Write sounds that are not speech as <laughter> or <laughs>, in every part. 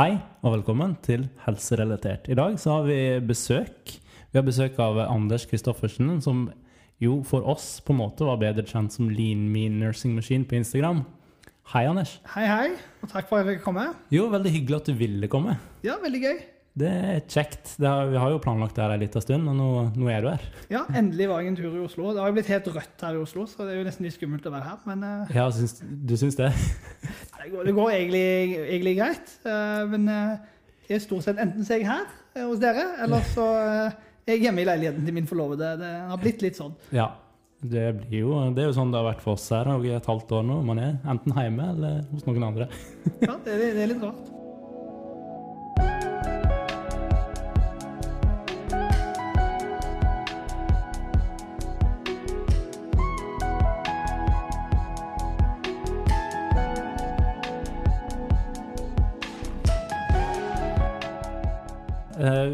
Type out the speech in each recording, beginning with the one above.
Hei og velkommen til Helserelatert. I dag så har vi besøk. Vi har besøk av Anders Kristoffersen, som jo for oss på en måte var bedre kjent som Lean Mean Nursing Machine på Instagram. Hei, Anders. Hei, hei, og takk for at jeg fikk komme. Jo, veldig hyggelig at du ville komme. Ja, veldig gøy. Det er kjekt. Det har, vi har jo planlagt det her en liten stund, og nå, nå, er du her. Ja, endelig var jeg en tur i Oslo. Det har jo blitt helt rødt her i Oslo, så det er jo nesten litt skummelt å være her, men uh, Ja, syns, du syns det? <laughs> det går, det går egentlig, egentlig, greit. Uh, men jeg er stort sett enten så er jeg her hos dere, eller så er jeg hjemme i leiligheten til min forlovede. Det har blitt litt sånn. Ja. Det, blir jo, det er jo sånn det har vært for oss her i et halvt år nå. Man er enten hjemme eller hos noen andre. ja, det, det er litt rart.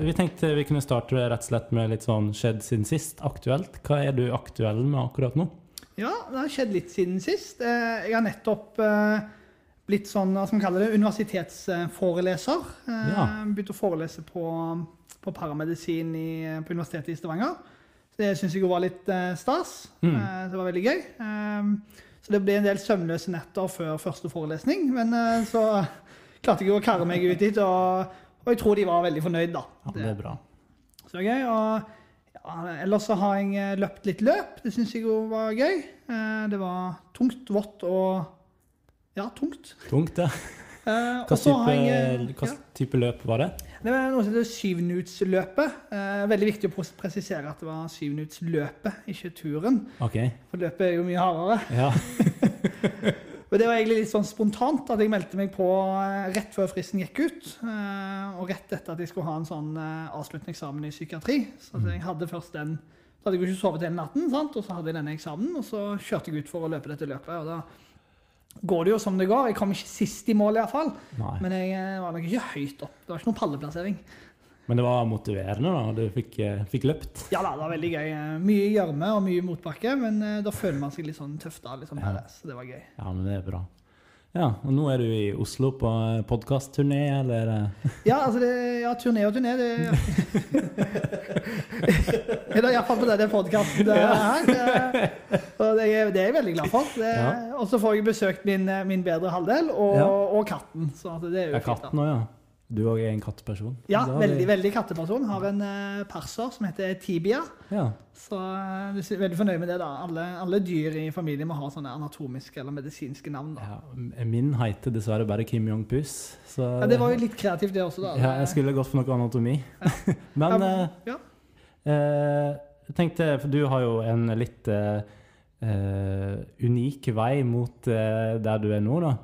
Vi tenkte vi kunne starte rett og slett med litt sånn skjedd siden sist. Aktuelt. Hva er du aktuell med akkurat nå? Ja, det har skjedd litt siden sist. Eh, jeg har nettopp eh, blitt sånn, hva skal man kalle det, universitetsforeleser. Ja. Begynt å forelese på, på paramedisin i, på Universitetet i Stavanger. Så det syns jeg var litt stas. Mm. Det var veldig gøy. Så det ble en del søvnløse netter før første forelesning. Men så klarte jeg å karre meg ut dit. og og jeg tror de var veldig fornøyd, da. Ja, det er bra. Så gøy. Og ja, ellers så har jeg eh, løpt litt løp. Det syns jeg jo var gøy. Eh, det var tungt, vått og ja, tungt. Tungt, ja. Eh, hva type, jeg, hva type løp var det? Det var noe som heter syvminuttsløpet. veldig viktig å presisere at det var syvminuttsløpet, ikke turen. Okay. For løpet er jo mye hardere. Ja. <laughs> Og det var egentlig litt sånn spontant at jeg meldte meg på eh, rett før fristen gikk ut. Eh, og rett etter at jeg skulle ha en sånn eh, avsluttende i psykiatri. Så jeg hadde først den Så hadde jeg jo ikke sovet hele natten, sant? og så hadde jeg denne eksamen. Og så kjørte jeg ut for å løpe dette løpet. og da går det jo som det går. Jeg kom ikke sist i mål, iallfall. Men jeg var nok ikke høyt opp. Det var ikke noen palleplassering. Men det var motiverende da, du fikk, eh, fikk, løpt? Ja da, det var veldig gøy. Mye gjørme og mye motbakke, men eh, da føler man seg litt sånn tøff da. Liksom, ja. Så det var gøy. Ja, men det er bra. Ja, og nå er du i Oslo på eh, podkastturné, eller? <laughs> Ja, altså det, ja, turné og turné. Det er da iallfall på denne podkasten her. Og det er, det er, jeg veldig glad for. Ja. Og så får jeg besøkt min, min bedre halvdel og, ja. og katten. Så det er jo ja, katten også, ja. Du òg er en katteperson? Ja, veldig, vi... veldig katteperson. Har en uh, perser som heter Tibia. Ja. Så uh, er veldig fornøyd med det. da. Alle, alle, dyr i familien må ha sånne anatomiske eller medisinske navn. da. Ja, min heter dessverre bare Kim Jong-Pus. Ja, Det var jo litt kreativt, det også. da. Ja, Jeg skulle gått for noe anatomi. Ja. <laughs> Men ja. jeg tenkte, for du har jo en litt unik vei mot der du er nå, da.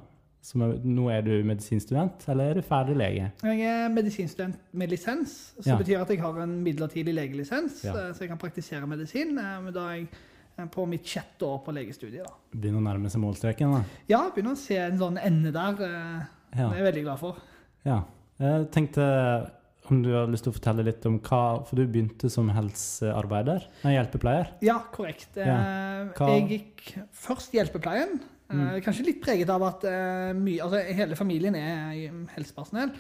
Er, nå er du medisinstudent, eller er du ferdig lege? Jeg er medisinstudent med lisens, som ja. betyr at jeg har en midlertidig legelisens, ja. Eh, så jeg kan praktisere medisin. Eh, men da er jeg eh, på mitt sjette år på legestudiet. da. Begynner å nærme seg målstreken? da? Ja, begynner å se en sånn ende der. Det er jeg veldig glad for. Ja. Jeg tenkte om du har lyst til å fortelle litt om hva For du begynte som helsearbeider? Nei, hjelpepleier? Ja, korrekt. Ja. Jeg gikk først hjelpepleien. Mm. Eh, kanskje litt preget av at uh, mye, altså, hele familien er helsepersonell.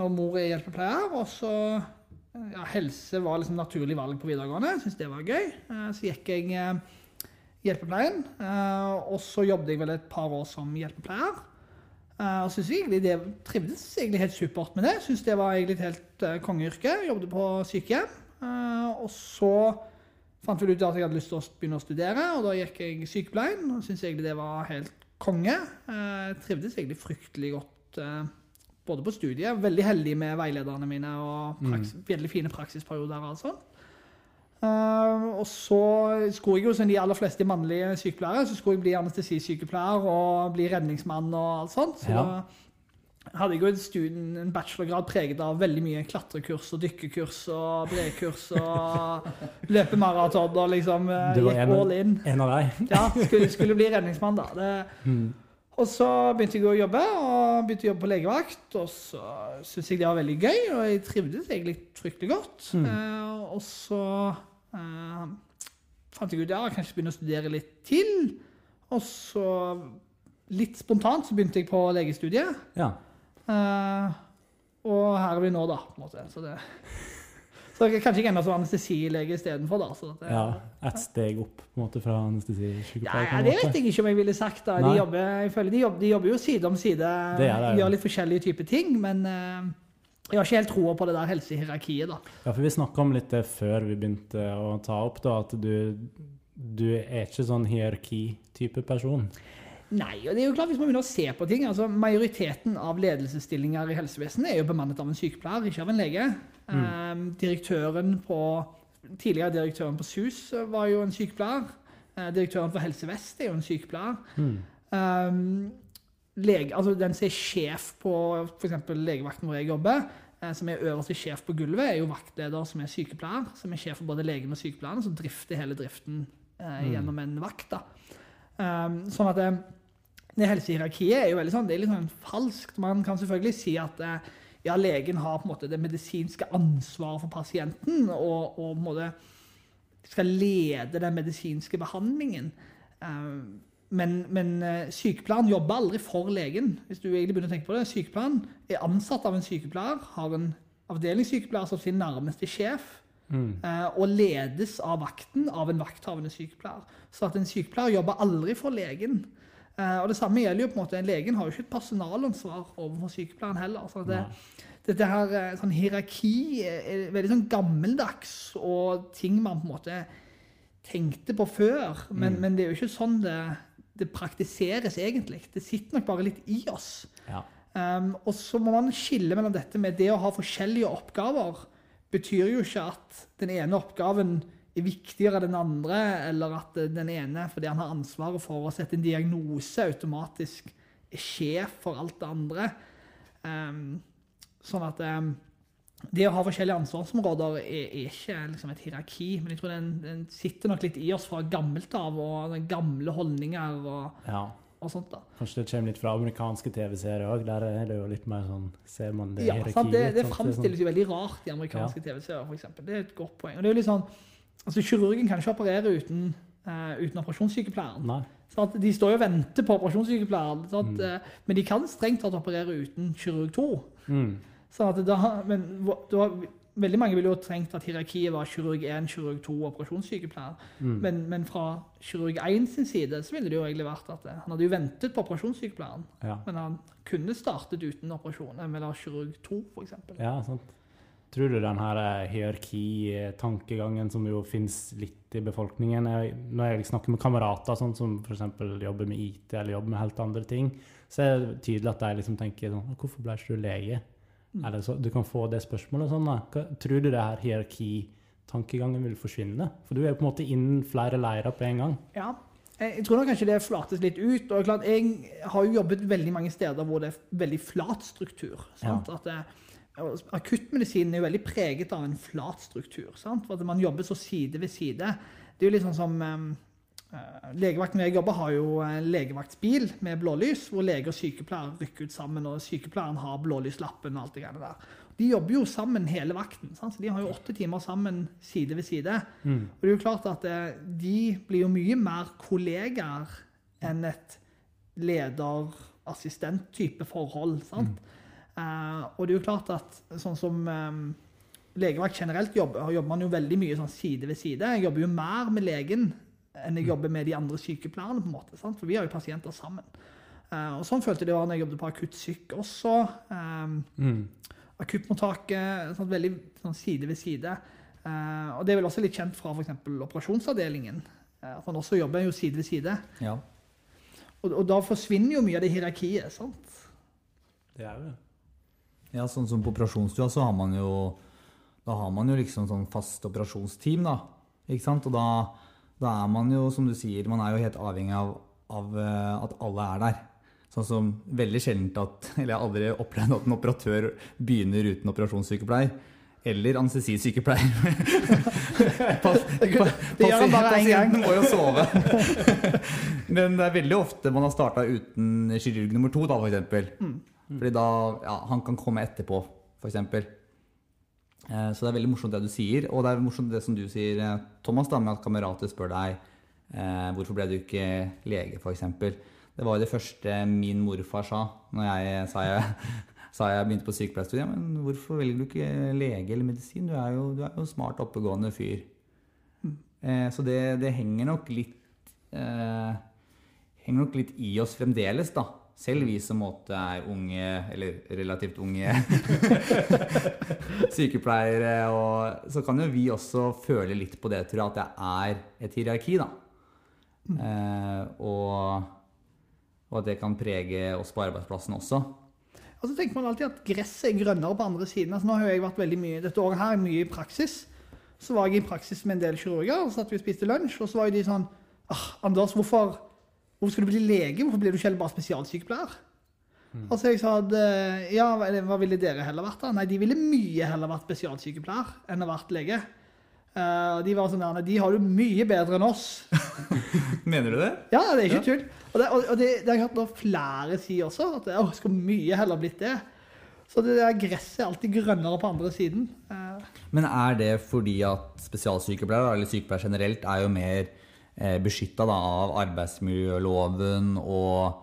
Og mor er hjelpepleier. Og så ja, helse var liksom naturlig valg på videregående. Syntes det var gøy. Så gikk jeg hjelpepleien. og så jobbet jeg vel et par år som hjelpepleier. og synes egentlig det trivdes egentlig helt supert med det. Syns det var egentlig et helt kongeyrke. Jobbet på sykehjem. og så fant vel ut at jeg hadde lyst til å begynne å studere, og da gikk jeg sykepleien. og Syntes egentlig det var helt konge. Jeg eh, trivdes egentlig fryktelig godt eh, både på studiet, veldig heldig med veilederne mine, og praksis, mm. veldig fine praksisperioder. altså. Uh, og så skulle jeg jo som de aller fleste mannlige sykepleiere, så skulle jeg bli anestesisykepleier og bli redningsmann og alt sånt. Så ja. da hadde jeg jo studien, en bachelorgrad preget av veldig mye klatrekurs og dykkekurs og brekurs og <laughs> løpemaraton og liksom eh, Du var en, all in. en av deg? ja, skulle, <laughs> skulle bli redningsmann, da. Det, mm. Og så begynte jeg å jobbe, og begynte å jobbe på legevakt. Og så syntes jeg det var veldig gøy, og jeg trivdes egentlig fryktelig godt. Mm. Eh, og så eh, fant jeg ut ja, kanskje begynne å studere litt til. Og så litt spontant så begynte jeg på legestudiet. Ja. Uh, er vi nå, da. på en måte. Så det... <laughs> Så kanskje ikke enda som anestesilege istedenfor, da. Så det, ja, Et steg opp på en måte fra anestesisykepleier? Ja, det vet jeg ikke om jeg ville sagt. da. De jobber, de jobber, de jobber jo side om side, det det, gjør litt forskjellige typer ting. Men uh, jeg har ikke helt troa på det der helsehierarkiet, da. Ja, for vi snakka om litt det før vi begynte å ta opp, da, at du, du er ikke sånn hierarki-type person. Nei, og det er jo klart hvis man begynner å se på ting. altså Majoriteten av ledelsesstillinger i helsevesenet er jo bemannet av en sykepleier, ikke av en lege. Mm. Um, direktøren på, tidligere direktøren på SUS var jo en sykepleier. Uh, direktøren for Helse Vest er jo en sykepleier. Mm. Um, lege, altså den som er sjef på f.eks. legevakten hvor jeg jobber, uh, som er øverste sjef på gulvet, er jo vaktleder som er sykepleier. Som er sjef for både legen og sykepleieren, som drifter hele driften uh, gjennom en vakt. da. Um, sånn at det helsehierarkiet er jo veldig sånn, det er litt sånn falskt. Man kan selvfølgelig si at eh, ja, legen har på en måte det medisinske ansvaret for pasienten og, og på en måte skal lede den medisinske behandlingen. Eh, men, men eh, sykepleieren jobber aldri for legen. hvis du egentlig begynner å tenke på det. Sykepleieren er ansatt av en sykepleier, har en avdelingssykepleier som sin nærmeste sjef. Mm. Og ledes av vakten av en vakthavende sykepleier. Så at en sykepleier jobber aldri for legen. Uh, og Det samme gjelder jo på en måte, Legen har jo ikke et personalansvar overfor sykepleieren heller. så det, Dette her, eh, sånn hierarki er veldig sånn gammeldags og ting man på en måte tenkte på før. Men, mm. men det er jo ikke sånn det, det, praktiseres egentlig. Det sitter nok bare litt i oss. Ja. Um, og så må man skille mellom dette med det å ha forskjellige oppgaver. betyr jo ikke at den ene oppgaven er viktigere enn den andre, eller at den ene, fordi han har ansvaret for å sette en diagnose, automatisk er sjef for alt det andre. Um, sånn at um, det å ha forskjellige ansvarsområder er, er ikke liksom, et hierarki, men jeg tror den, den, sitter nok litt i oss fra gammelt av, og gamle holdninger og, ja. og sånt. da. Kanskje det kommer litt fra amerikanske TV-serier òg? Der er det jo litt mer sånn Ser man det ja, hierarkiet? Sant? Det, det framstilles jo veldig rart i amerikanske ja. TV-serier, f.eks. Det er et godt poeng. Og det er jo litt sånn Altså, Kirurgen kan ikke operere uten, uh, uten operasjonssykepleieren. Nei. At, de står jo og venter på operasjonssykepleieren, mm. uh, men de kan strengt tatt operere uten kirurg 2. Mm. Da, men da, Veldig mange ville jo trengt at hierarkiet var kirurg 1, kirurg 2 operasjonssykepleier. Mm. Men, men, fra kirurg 1 sin side så ville det jo egentlig vært at eh, han hadde jo ventet på operasjonssykepleieren. Ja. Men han kunne startet uten operasjon, eller kirurg 2 f.eks. Ja, sant. Tror du den her eh, hierarkitankegangen som jo finnes litt i befolkningen jeg, Når jeg snakker med kamerater sånn, som f.eks. jobber med IT eller jobber med helt andre ting, så er det tydelig at de liksom tenker sånn Hvorfor ble ikke du lege? Mm. Eller så, du kan få det spørsmålet sånn. da. Tror du det her hierarkitankegangen vil forsvinne? For du er jo på en måte innen flere leirer på en gang. Ja, jeg tror nok kanskje det flates litt ut. og klart, Jeg har jo jobbet veldig mange steder hvor det er veldig flat struktur. Ja. At det, Akuttmedisinen er jo veldig preget av en flat struktur. Sant? For at man jobber så side ved side. Det er jo litt sånn som um, Legevakten jeg jobber, har jo en legevaktsbil med blålys, hvor lege og sykepleier rykker ut sammen, og sykepleieren har blålyslappen og alt det der. De jobber jo sammen hele vakten. Sant? Så de har jo åtte timer sammen side ved side. Mm. Og det er jo klart at eh, de blir jo mye mer kollegaer enn et leder-assistent-type forhold. sant? Mm. Uh, og det er jo klart at sånn som um, legevakt generelt jobber, jobber man jo veldig mye sånn side ved side. Jeg jobber jo mer med legen enn jeg mm. jobber med de andre sykepleierne. på en måte, sant? For vi har jo pasienter sammen. Uh, og Sånn følte jeg det var når jeg jobbet på akuttsyk også. Um, mm. Akuttmottaket sånn, veldig sånn side ved side. Uh, og Det er vel også litt kjent fra f.eks. operasjonsavdelingen. at man også jobber jo side ved side. Ja. Og, og, da forsvinner jo mye av det hierarkiet. sant? Det er jo det. Ja, sånn som på operasjonsstua så har man jo da har man jo liksom sånn fast operasjonsteam, da. Ikke sant? Og da, da, er man jo, som du sier, man er jo helt avhengig av, av uh, at alle er der. Sånn som veldig sjeldent at <laughs> Eller jeg har aldri opplevd at en operatør begynner uten operasjonssykepleier. Eller anestesisykepleier. <laughs> Pasienten må jo sove. <laughs> Men det er veldig ofte man har starta uten kirurg nummer to, da. Mm. Fordi da ja, han kan komme etterpå, f.eks. Eh, så det er veldig morsomt det du sier. Og det er morsomt det som du sier, eh, Thomas, da, med at kamerater spør deg eh, hvorfor ble du ikke lege, f.eks. Det var jo det første min morfar sa når jeg sa jeg <laughs> sa jeg begynte på sykepleierstudiet, men hvorfor velger du ikke lege eller medisin? Du er jo, du er jo smart, oppegående fyr. Mm. Eh, så det, det, henger nok litt eh, henger nok litt i oss fremdeles, da. Selv vi som måtte er unge, eller relativt unge <laughs> sykepleiere. Og så kan jo vi også føle litt på det, tror jeg, at det er et hierarki, da. Mm. Eh, og, og, at det kan prege oss på arbeidsplassen også. Og så tenker man alltid at gresset er grønnere på andre siden. Altså, nå har jeg vært veldig mye, Dette året her er mye i praksis. Så var jeg i praksis med en del kirurger, og så satt vi og spiste lunsj, og så var jo de sånn ah, Anders, hvorfor, hvorfor skal du bli lege? Hvorfor blir du ikke bare spesialsykepleier? Mm. Og så jeg sa at ja, hva ville dere heller vært da? Nei, de ville mye heller vært spesialsykepleier enn å vært lege. Uh, de var sånn der, de har det mye bedre enn oss. <laughs> Mener du det? Ja, det er ikke ja. tull. Og det, og det, det har jeg hørt flere si også, at det skulle mye heller blitt det. Så det der gresset er alltid grønnere på andre siden. Uh. Men er det fordi at spesialsykepleiere, eller sykepleiere generelt, er jo mer eh, beskytta av arbeidsmiljøloven og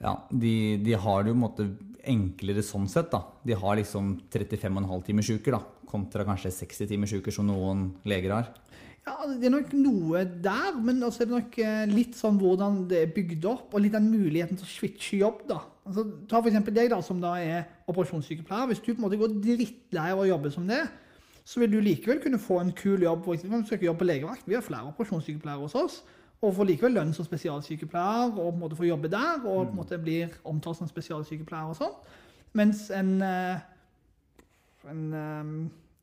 ja, de, de har det jo en måte enklere sånn sett. da. De har liksom 35,5 timers uker, da kontra kanskje 60 timers uker som noen leger har? Ja, Det er nok noe der, men også er det nok eh, litt sånn hvordan det er bygd opp, og litt den muligheten til å switche jobb. da. Altså, ta f.eks. deg, da, som da er operasjonssykepleier. Hvis du på en måte går drittlei av å jobbe som det, så vil du likevel kunne få en kul jobb. For eksempel, søke jobb på legevakt. Vi har flere operasjonssykepleiere hos oss. Og får likevel lønn som spesialsykepleier, og på en måte får jobbe der, og på en måte blir omtalt som spesialsykepleier og sånn. Mens en, eh, en um,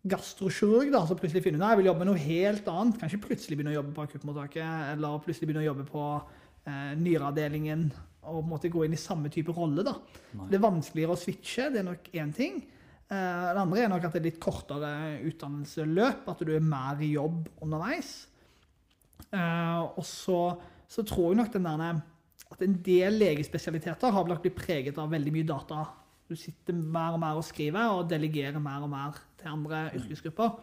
gastrokirurg da, som plutselig finner ut at jeg vil jobbe med noe helt annet, kanskje plutselig begynne å jobbe på akuttmottaket, eller plutselig begynne å jobbe på eh, nyreavdelingen og på en måte gå inn i samme type rolle. da. Det er vanskeligere å switche, det er nok én ting. Eh, det andre er nok at det er litt kortere utdannelseløp, at du er mer i jobb underveis. Eh, og så, så, tror jeg nok den der, at en del legespesialiteter har blitt preget av veldig mye data du sitter mer og mer og skriver, og delegerer mer og mer til andre yrkesgrupper.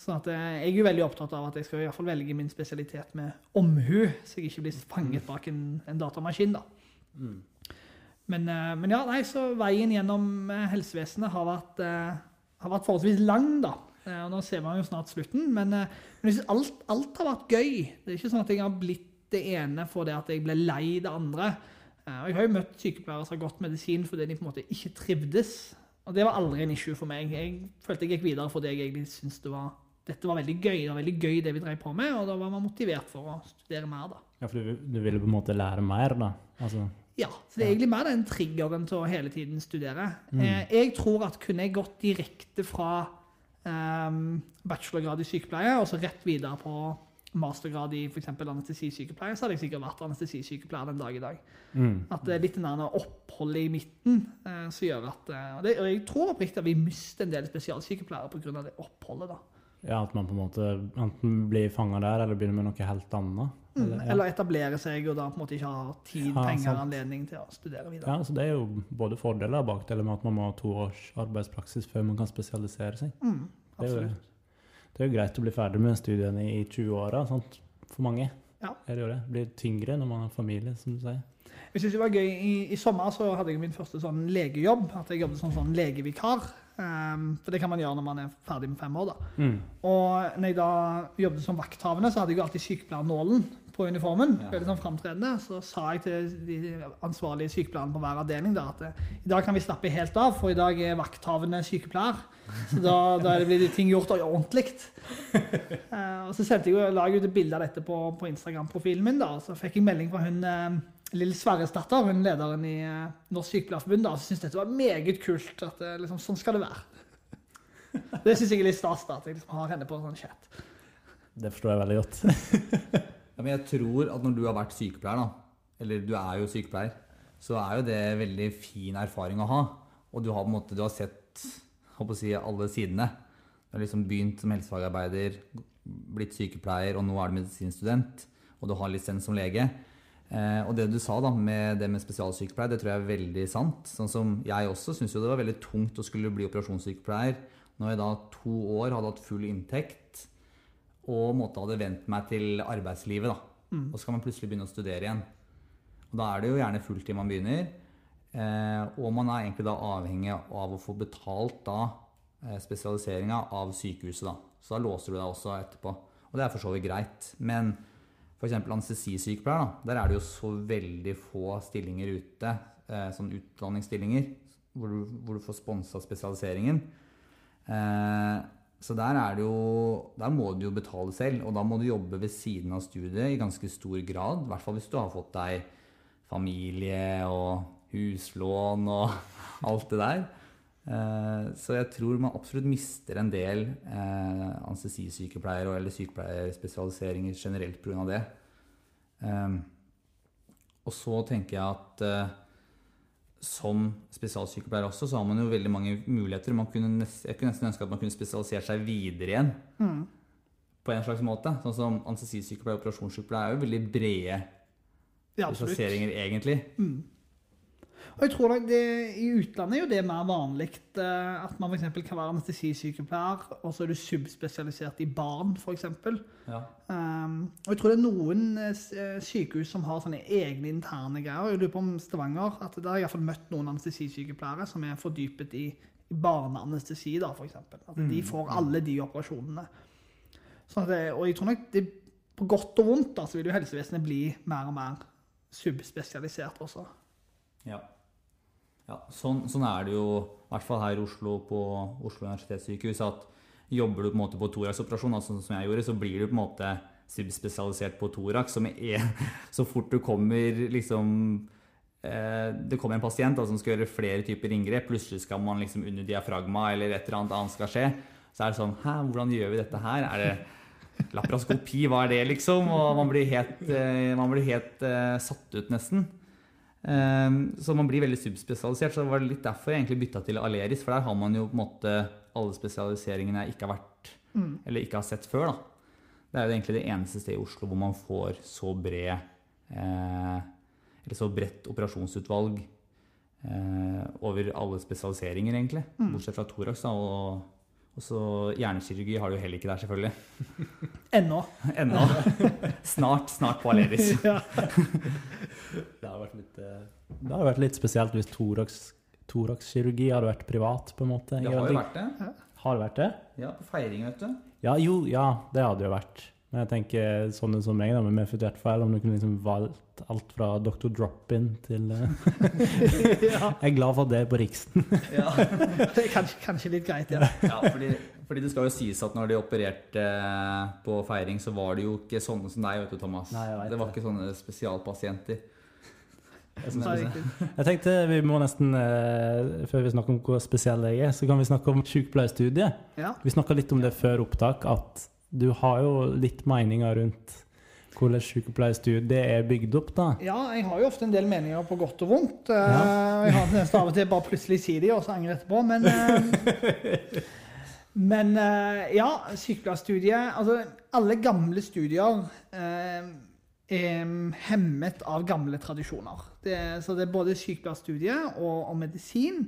Så at eh, jeg er jo veldig opptatt av at jeg skal i hvert fall velge min spesialitet med omhu, så jeg ikke blir fanget mm. bak en, en datamaskin. da. Mm. Men, eh, men, ja, nei, så veien gjennom eh, helsevesenet har vært, har vært forholdsvis lang, da. Og nå ser man jo snart slutten, men, men alt, alt, har vært gøy. Det er ikke sånn at jeg har blitt det ene fordi at jeg ble lei det andre. Eh, og jeg har jo møtt sykepleiere som har gått medisin fordi de på en måte ikke trivdes. Og det var aldri en issue for meg. Jeg følte jeg gikk videre fordi jeg egentlig syntes det var, dette var veldig gøy. Det var veldig gøy det vi drev på med, og da var man motivert for å studere mer. da. Ja, For du, du ville på en måte lære mer, da? Altså, ja. Så det er egentlig mer den triggeren til å hele tiden studere. Mm. Eh, jeg tror at kunne jeg gått direkte fra um, bachelorgrad i sykepleie og så rett videre på mastergrad i f.eks. anestesisykepleie, så hadde jeg sikkert vært anestesisykepleier den dag i dag. Mm. At det er litt den oppholdet i midten eh, som gjør at eh, og, det, og, jeg tror oppriktig at vi mister en del spesialsykepleiere pga. det oppholdet. da. Ja, At man på en måte enten blir fanga der, eller begynner med noe helt annet. Mm, eller, ja. eller etablere seg og da på en måte ikke ha tid, ja, penger sant. anledning til å studere videre. Ja, så Det er jo både fordeler og bakdeler med at man må ha to års arbeidspraksis før man kan spesialisere seg. Mm, absolutt. Det er jo greit å bli ferdig med studiene i 20-åra for mange. Ja. Er det, jo det. det blir tyngre når man har familie, som du sier. Jeg synes det var gøy. I, I, sommer så hadde jeg min første sånn legejobb. At jeg jobbet som sånn legevikar. Um, for det kan man gjøre når man er ferdig med fem år. da. Mm. Og når jeg da jobbet som vakthavende, så hadde jeg jo alltid sykepleiernålen på uniformen. Ja. Veldig sånn framtredende. Så sa jeg til de ansvarlige sykepleierne på hver avdeling da, at eh, i dag kan vi slappe helt av, for i dag er vakthavende sykepleier. Så da, da blir ting gjort ordentlig. uh, <laughs> og så sendte jeg, la jeg ut et bilde av dette på, på Instagram-profilen min. da, og Så fikk jeg melding fra hun uh, Lill Sverresdatter, hun lederen i uh, Norsk Sykepleierforbund, da, som syntes dette var meget kult. at liksom, Sånn skal det være. det syns jeg er litt stas, da, at jeg liksom har henne på sånn chat. Det forstår jeg veldig godt. <laughs> Ja, men jeg tror at når du har vært sykepleier, da, eller du er jo sykepleier, så er jo det veldig fin erfaring å ha. Og du har på en måte, du har sett å si, alle sidene. Du har liksom begynt som helsefagarbeider, blitt sykepleier, og nå er du medisinstudent. Og du har lisens som lege. Eh, og det du sa da, med det med spesialsykepleier, det tror jeg er veldig sant. Sånn som Jeg også syns det var veldig tungt å skulle bli operasjonssykepleier når jeg da to år hadde hatt full inntekt og måtte hadde vent meg til arbeidslivet. da. Mm. Og så kan man plutselig begynne å studere igjen. Og da er det jo gjerne fulltid man begynner. Eh, og man er egentlig da avhengig av å få betalt da eh, spesialiseringa av sykehuset. da. Så da låser du deg også etterpå. Og det er for så vidt greit. Men f.eks. anestesisykepleier, da, der er det jo så veldig få stillinger ute, eh, sånn utdanningsstillinger, hvor du, hvor du får sponsa spesialiseringen. Eh, så der, er jo, der må du jo betale selv, og da må du jobbe ved siden av studiet i ganske stor grad. I hvert fall hvis du har fått deg familie og huslån og <laughs> alt det der. Eh, så jeg tror man absolutt mister en del eh, anestesisykepleiere eller sykepleierspesialiseringer generelt pga. det. Eh, og så tenker jeg at som spesialsykepleier også, så har man jo veldig mange muligheter. Kunne jeg kunne nesten ønske at man kunne spesialisert seg videre igjen. Mm. På en slags måte. Sånn som anestesisykepleier og operasjonssykepleier er jo veldig brede ja, spesialiseringer, egentlig. Mm. Og jeg tror det, I utlandet er jo det mer vanlig eh, at man f.eks. kan være anestesisykepleier, og så er du subspesialisert i barn, f.eks. Ja. Um, og jeg tror det er noen uh, sykehus som har sånne egne interne greier. Jeg lurer på om Stavanger at Der har jeg iallfall møtt noen anestesisykepleiere som er fordypet i, barneanestesi, da, f.eks. At mm. de får alle de operasjonene. Det, og jeg tror nok det, på godt og vondt da, så vil jo helsevesenet bli mer og mer subspesialisert også. Ja. Ja, sånn, sånn, er det jo i hvert fall her i Oslo på Oslo universitetssykehus. at Jobber du på en måte på thoraxoperasjon, altså som jeg gjorde, så blir du på en måte subspesialisert på thorax. Så, <laughs> så fort du kommer liksom eh, Det kommer en pasient da, som skal gjøre flere typer inngrep, plutselig skal man liksom under diafragma eller et eller annet annet skal skje, så er det sånn Hæ, hvordan gjør vi dette her? Er det laparoskopi? Hva er det, liksom? Og man blir helt, eh, man blir helt uh, satt ut, nesten. Ehm, så man blir veldig subspesialisert. Så det var litt derfor jeg egentlig bytta til Aleris. For der har man jo på en måte alle spesialiseringene jeg ikke har vært mm. eller ikke har sett før. da. Det er jo egentlig det eneste stedet i Oslo hvor man får så bred eh, eller så bredt operasjonsutvalg eh, over alle spesialiseringer, egentlig. Mm. Bortsett fra thorax. da, og og så hjernekirurgi har du heller ikke der, selvfølgelig. <laughs> Ennå. <laughs> Ennå. Snart, snart på Aleris. <laughs> ja. det har vært litt, eh, det har vært litt spesielt hvis thoraxkirurgi hadde vært privat, på en måte. Det har jo vært det. Har det vært det? Ja, på feiring, vet du. Ja, jo, ja, det hadde jo vært. Men jeg tenker sånne som meg, da, med medfødt feil, om du kunne liksom valgt alt fra Dr. Drop-In til uh, <laughs> ja. Jeg er glad for at det er på Riksen. ja. <laughs> Det er kanskje, kanskje litt greit, ja. ja fordi, fordi, det skal jo sies at når de opererte uh, på feiring, så var det jo ikke sånne som deg, vet du, Thomas. Nei, det var ikke sånne spesialpasienter. Jeg tenkte vi må nesten, uh, før vi snakker om hvor spesiell jeg er, så kan vi snakke om sykepleierstudiet. Ja. Vi snakka litt om det før opptak, at du har jo litt meninger rundt hvordan sykepleierstudiet er bygd opp, da? Ja, jeg har jo ofte en del meninger på godt og vondt. Eh, ja. Jeg har nesten av og til bare plutselig si de, og så angrer etterpå. Men, eh, men eh, ja, sykepleierstudiet Altså, alle gamle studier er hemmet av gamle tradisjoner. Det, så det er både sykepleierstudiet og, og medisin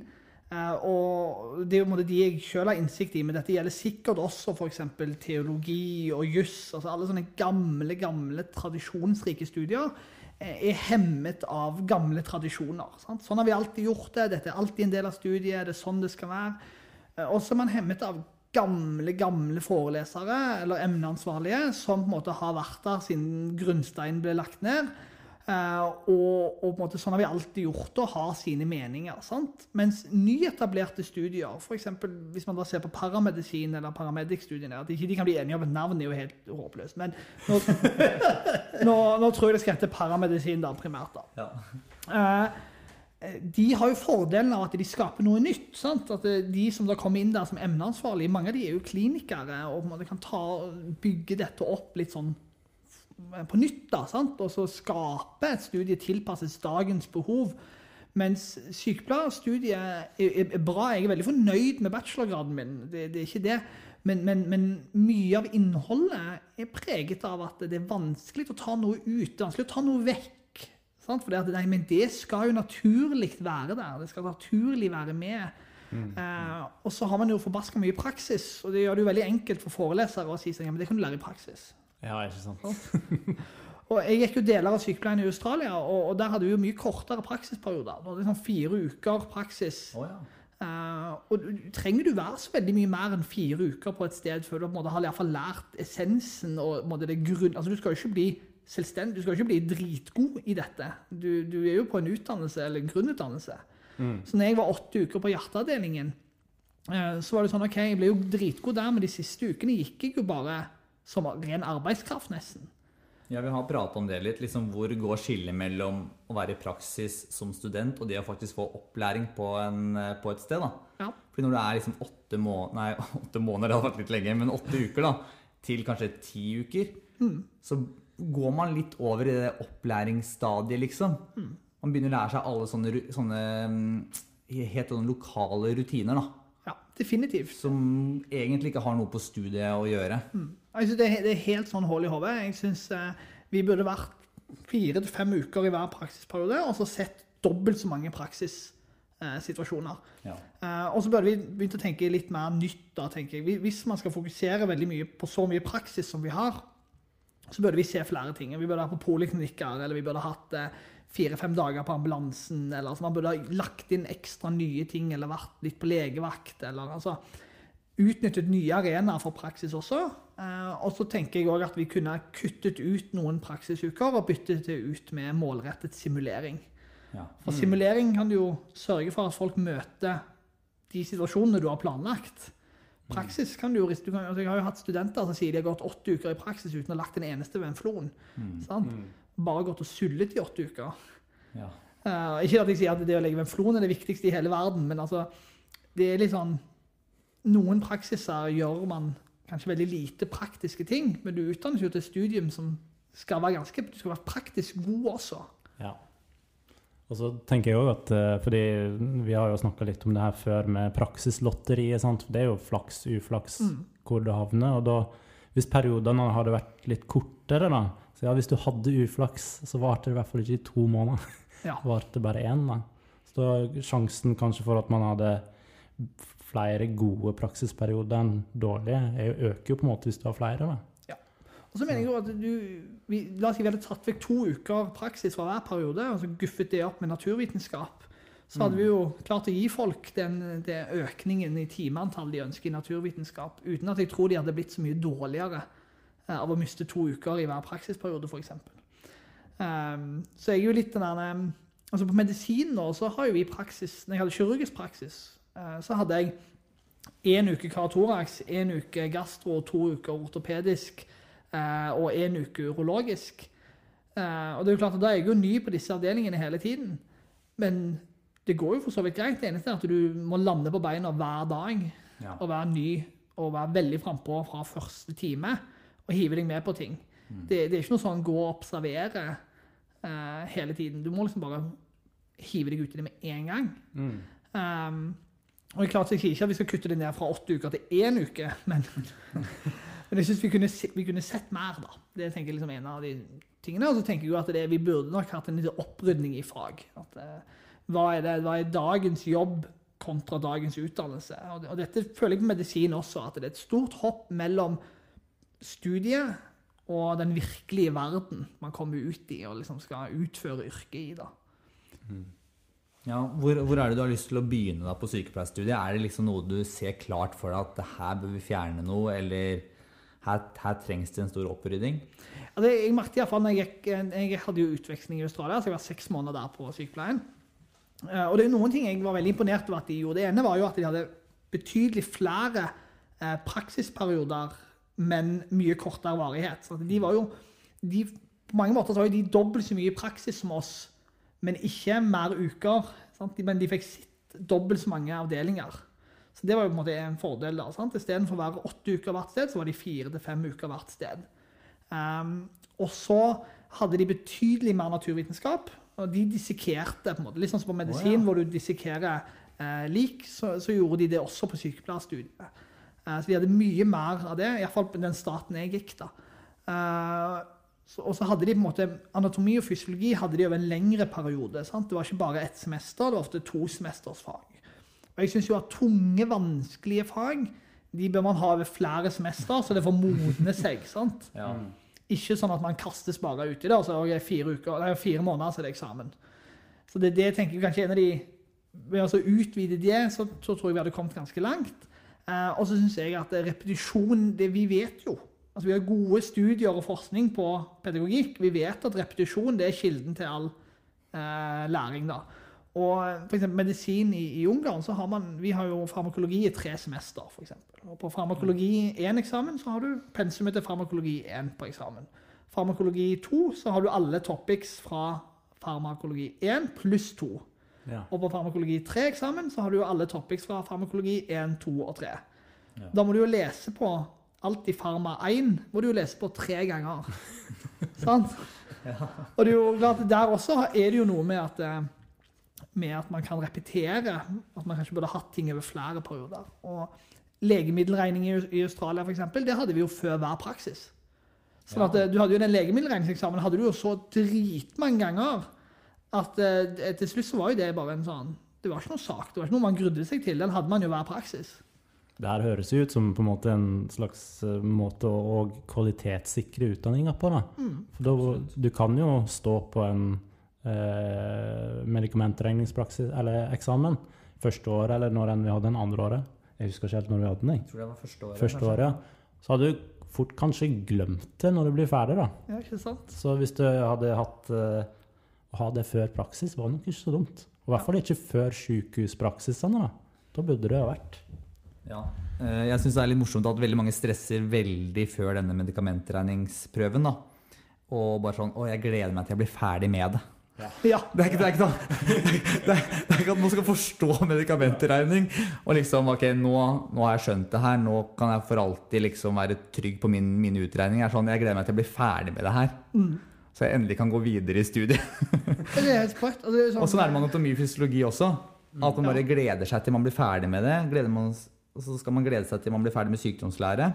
og Det er jo de jeg selv har innsikt i, men dette gjelder sikkert også f.eks. teologi og juss. Altså alle sånne gamle, gamle tradisjonsrike studier uh, er hemmet av gamle tradisjoner. Sant? Sånn har vi alltid gjort det. Dette er alltid en del av studiet. Det er sånn det skal være. Uh, og så er man hemmet av gamle, gamle forelesere eller emneansvarlige som på en måte har vært der siden grunnsteinen ble lagt ned. Uh, og, og, måte sånn har vi alltid gjort det, og har sine meninger. Sant? Mens nyetablerte studier, f.eks. hvis man da ser på paramedisin eller paramedic-studiene At ikke de kan bli enige om et navn, er jo helt håpløst. Men nå, <laughs> nå, nå, tror jeg det skal hete paramedisin da, primært. da. Ja. Uh, de har jo fordelen av at de skaper noe nytt. Sant? At De som da kommer inn der som emneansvarlige, mange av de er jo klinikere og på en måte kan ta, bygge dette opp litt sånn på nytt. da, sant? Og så skape et studie tilpasset dagens behov. Mens sykepleierstudiet er, er, bra. Jeg er veldig fornøyd med bachelorgraden min. Det, det er ikke det. Men, men, men, mye av innholdet er preget av at det er vanskelig å ta noe ut. Det er vanskelig å ta noe vekk. Sant? For det, nei, men det skal jo naturlig være der. Det skal naturlig være med. Mm. Eh, og så har man jo forbaska mye praksis, og det gjør det jo veldig enkelt for forelesere å si at ja, men det kan du lære i praksis. Ja, ikke sant. Og Jeg gikk jo deler av sykepleien i Australia, og, og der hadde vi jo mye kortere praksisperioder. Det var liksom fire uker praksis. Oh, ja. Uh, og trenger du være så veldig mye mer enn fire uker på et sted før du på en måte har i hvert fall lært essensen og måte, det grunn... Altså, du skal jo ikke bli selvstendig, du skal jo ikke bli dritgod i dette. Du, du er jo på en utdannelse, eller en grunnutdannelse. Mm. Så når jeg var åtte uker på hjerteavdelingen, uh, så var det sånn OK, jeg ble jo dritgod der, men de siste ukene gikk jeg jo bare som ren arbeidskraft, nesten. Ja, Vi har pratet om det litt. liksom Hvor går skillet mellom å være i praksis som student og det å faktisk få opplæring på, en, på et sted? da? Ja. Fordi når det er liksom åtte, må nei, <laughs> åtte måneder, det hadde vært litt lenge, men åtte uker da, til kanskje ti uker, mm. så går man litt over i det opplæringsstadiet, liksom. Mm. Man begynner å lære seg alle sånne, sånne mm, helt sånne lokale rutiner. da. Ja, definitivt. Som egentlig ikke har noe på studiet å gjøre. Mm. Jeg synes det, er, det er helt sånn hull i hodet. Jeg syns eh, vi burde vært fire til fem uker i hver praksisperiode, og så sett dobbelt så mange praksissituasjoner. Eh, ja. eh, og så burde vi begynt å tenke litt mer nytt. da, tenker jeg. Hvis man skal fokusere veldig mye på så mye praksis som vi har, så burde vi se flere ting. Vi burde ha på poliklinikker, eller vi burde hatt eh, fire-fem dager på ambulansen. eller altså, Man burde ha lagt inn ekstra nye ting, eller vært litt på legevakt. eller altså, Utnyttet nye arenaer for praksis også. Eh, og så tenker jeg òg at vi kunne kuttet ut noen praksisuker og byttet det ut med målrettet simulering. Ja. For mm. simulering kan du jo sørge for at folk møter de situasjonene du har planlagt. Praksis kan du jo du kan, altså Jeg har jo hatt studenter som sier de har gått åtte uker i praksis uten å ha lagt en eneste ved en flon. Mm. Mm. Bare gått og sullet i åtte uker. Ja. Uh, ikke at jeg sier at det å legge ved en flon er det viktigste i hele verden, men altså, det er litt sånn Noen praksiser gjør man kanskje veldig lite praktiske ting, men du utdannes jo til et studium som skal være ganske Du skal være praktisk god også. Ja. Og så tenker jeg også at, eh, fordi Vi har jo snakka litt om det her før med praksislotteriet. sant? Det er jo flaks, uflaks, mm. hvor du havner. og da, Hvis periodene hadde vært litt kortere, da så ja, Hvis du hadde uflaks, så varte det i hvert fall ikke i to måneder. Ja. Det <laughs> varte bare én. da. Så da sjansen kanskje for at man hadde flere gode praksisperioder enn dårlige. Det øker jo på en måte hvis du har flere. da. Ja. Og så mener jeg jo at du, vi, La oss si vi hadde tatt vekk to uker praksis fra hver periode og så guffet det opp med naturvitenskap. Så hadde vi jo klart å gi folk den, den økningen i timeantall de ønsker i naturvitenskap, uten at jeg tror de hadde blitt så mye dårligere eh, av å miste to uker i hver praksisperiode, f.eks. Um, ehm, så jeg er jo litt den der um, altså På medisin nå så har jo vi praksis Når jeg hadde kirurgisk praksis, så hadde jeg én uke karatorax, én uke gastro, to uker ortopedisk eh, og én uke urologisk. Eh, og det er jo klart at Da er jeg jo ny på disse avdelingene hele tiden. Men det går jo for så vidt greit. Det eneste er at du må lande på beina hver dag ja. og være ny og være veldig frampå fra første time og hive deg med på ting. Mm. Det, det, er ikke noe sånn gå og observere uh, hele tiden. Du må liksom bare hive deg ut i det med en gang. Mm. Um, og jeg klarte ikke at vi skal kutte det ned fra åtte uker til én uke, men, <laughs> men jeg syns vi, vi, kunne sett mer, da. Det tenker jeg liksom en av de tingene. Og så tenker jeg at det, vi burde nok hatt en liten opprydning i fag. At, uh, hva, er det, hva er dagens jobb kontra dagens utdannelse? Og, og, dette føler jeg på medisin også, at det er et stort hopp mellom studiet og den virkelige verden man kommer ut i og liksom skal utføre yrket i. da. Mm. Ja, hvor, hvor, er det du har lyst til å begynne da på sykepleierstudiet? Er det liksom noe du ser klart for deg at her bør vi fjerne noe, eller her, her trengs det en stor opprydding? Altså, jeg merket iallfall når jeg hadde jo utveksling i Australia, så jeg var seks måneder der på sykepleien. Eh, og det er noen ting jeg var veldig imponert over at de gjorde. Det ene var jo at de hadde betydelig flere eh, praksisperioder, men mye kortere varighet. Så de var jo, de, på mange måter så var jo de dobbelt så mye i praksis som oss men ikke mer uker. Sant? Men de fikk sitt dobbelt så mange avdelinger. Så det var jo på en måte en fordel. da, sant? Istedenfor å være åtte uker hvert sted, så var de fire til fem uker hvert sted. Um, og så hadde de betydelig mer naturvitenskap, og de dissekerte på en måte. Litt sånn som på medisin, oh, ja. hvor du dissekerer eh, lik, så, så, gjorde de det også på sykepleierstudiet. Eh, så de hadde mye mer av det, iallfall på den staten jeg gikk. da. Uh, og så hadde de på en måte, Anatomi og fysiologi hadde de over en lengre periode. Sant? Det var ikke bare ett semester, det var ofte to semesters fag. Og jeg syns jo at tunge, vanskelige fag de bør man ha over flere semester, så det får modne seg. sant? <laughs> Ja. Ikke sånn at man kastes bare uti det. Altså, okay, fire, uker, nei, fire måneder, så er det eksamen. Så det, det tenker jeg kanskje en av de Ved å utvide det, så, så, tror jeg vi hadde kommet ganske langt. Eh, og så syns jeg at repetisjon det Vi vet jo altså Vi har gode studier og forskning på pedagogikk. Vi vet at repetisjon det er kilden til all eh, læring. da. Og for eksempel, medisin i, i Ungarn så har man vi har jo farmakologi i tre semester. For eksempel. og På farmakologi 1-eksamen så har du pensumet til farmakologi 1 på eksamen. Farmakologi 2 så har du alle topics fra farmakologi 1 pluss 2. Ja. Og på farmakologi 3-eksamen så har du jo alle topics fra farmakologi 1, 2 og 3. Ja. Da må du jo lese på alt i Farma 1 må du jo lese på tre ganger. <laughs> Sant? Ja. Og det er jo klart, der også er det jo noe med at, eh, med at man kan repetere. At man kanskje burde hatt ting over flere perioder. Og legemiddelregning i Australia, f.eks., det hadde vi jo før hver praksis. Sånn at eh, du hadde jo Den legemiddelregningseksamen hadde du jo så dritmange ganger at uh, til slutt så var jo det bare en sånn Det var ikke noe sak. Det var ikke noe man grudde seg til. Den hadde man jo hver praksis. Det her høres ut som på en måte en slags uh, måte å kvalitetssikre utdanninga på. da. Mm. For da, Du kan jo stå på en eh, medikamentregningspraksis eller eksamen første året, eller når enn vi hadde den andre året. Jeg husker ikke helt når vi hadde den. Jeg tror det var første året. Første året, ja. Så hadde du fort kanskje glemt det når du blir ferdig. da. Ja, ikke sant? Så hvis du hadde hatt uh, ha det før praksis, var nok ikke så dumt. Og I hvert fall ikke før sykehuspraksisene. Da. da burde det ha vært. Ja. Eh, jeg syns det er litt morsomt at veldig mange stresser veldig før denne medikamentregningsprøven. da. Og bare sånn Å, jeg gleder meg til jeg blir ferdig med det. Ja. Det, er ikke, det, er ikke, det, er, <laughs> det er ikke at man skal forstå medikamentregning. Og liksom, ok, nå, nå, har jeg skjønt det her, nå kan jeg for alltid liksom være trygg på min, mine utregninger. Sånn, jeg gleder meg til å bli ferdig med det her. Mm. Så jeg endelig kan gå videre i studiet. <laughs> det er helt sprøtt. Og, sånn, er det med anatomi og fysiologi også. At man bare gleder seg til man blir ferdig med det. Gleder Man, og så skal man glede seg til man blir ferdig med sykdomslære.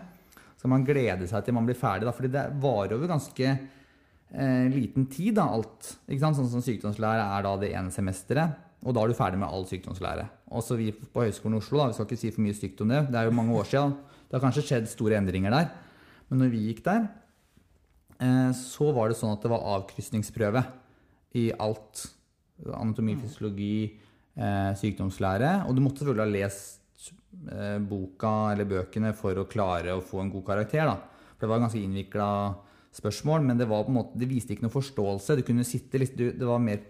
Så skal man glede seg til man blir ferdig, da, fordi det varer over ganske eh, liten tid, da, alt. Ikke sant? Sånn som sykdomslære er da det ene semesteret, og da er du ferdig med all sykdomslære. Også vi på Høgskolen i Oslo, da, vi skal ikke si for mye stygt om det, det er jo mange år siden. Det har kanskje skjedd store endringer der. Men når vi gikk der, eh, så var det sånn at det var avkrysningsprøve i alt. Anatomi, fysiologi, eh, sykdomslære. Og du måtte selvfølgelig ha lest boka eller bøkene for å klare å få en god karakter. da. For det var ganske innvikla spørsmål, men det, var på en måte, det viste ikke noe forståelse. Det, kunne sitte litt, det var mer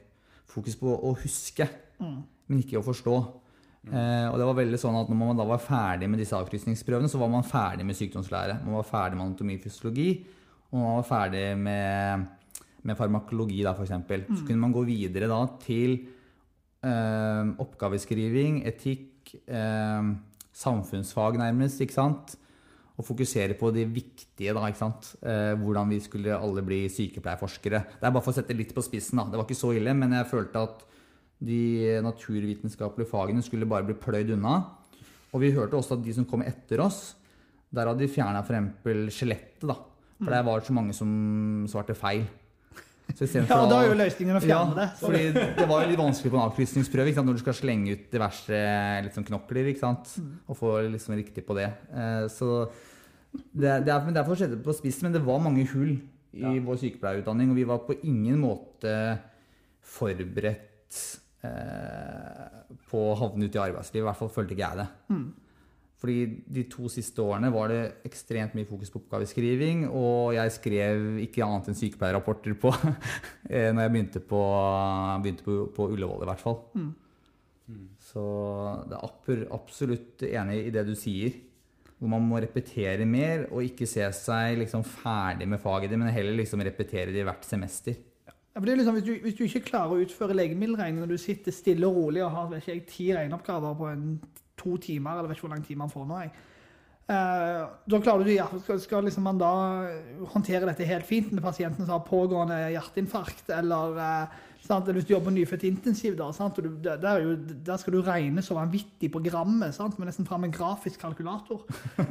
fokus på å huske, mm. men ikke å forstå. Mm. Eh, og det var veldig sånn at Når man da var ferdig med disse avkrysningsprøvene, så var man ferdig med sykdomslære. Man var ferdig med anatomifysiologi, og man var ferdig med, med farmakologi, da, f.eks. Mm. Så kunne man gå videre da til eh, oppgaveskriving, etikk, eh, samfunnsfag nærmest. ikke sant? og fokusere på det viktige. da, ikke sant? Eh, hvordan vi skulle alle bli sykepleierforskere. Det er bare for å sette litt på spissen. da. Det var ikke så ille, men jeg følte at de naturvitenskapelige fagene skulle bare bli pløyd unna. Og vi hørte også at de som kom etter oss, der hadde de fjerna f.eks. skjelettet. da. For det var så mange som svarte feil. Ja, da er jo løsningen å fjerne det. Ja, fordi det var jo litt vanskelig på en avkrysningsprøve når du skal slenge ut diverse liksom, knokler ikke sant? Mm. og få liksom riktig på det. Eh, så det, det, er, derfor skjedde det på spissen, men det var mange hull i ja. vår sykepleierutdanning. Og vi var på ingen måte forberedt eh, på å havne ute i arbeidslivet. I hvert fall følte ikke jeg det. Mm. Fordi de to siste årene var det ekstremt mye fokus på oppgaveskriving. Og jeg skrev ikke annet enn sykepleierrapporter på <laughs> eh, når jeg begynte på, begynte på, på Ullevål, i hvert fall. Mm. Mm. Så det er absolutt enig i det du sier. Hvor man må repetere mer og ikke se seg liksom ferdig med faget men heller liksom repetere det hvert semester. Ja, for det er liksom, hvis du, hvis, du, ikke klarer å utføre legemiddelregning når du sitter stille og rolig og har ikke jeg, ti regneoppgaver på en, to timer, eller vet ikke hvor lang tid man får nå, jeg. Uh, da klarer du, ja, skal, skal liksom man da håndtere dette helt fint med pasienten som har pågående hjerteinfarkt, eller uh, Sant? Hvis du jobber på nyfødt intensiv, da, du, der, jo, der, skal du regne så vanvittig på grammet. Sant? Med nesten fram en grafisk kalkulator.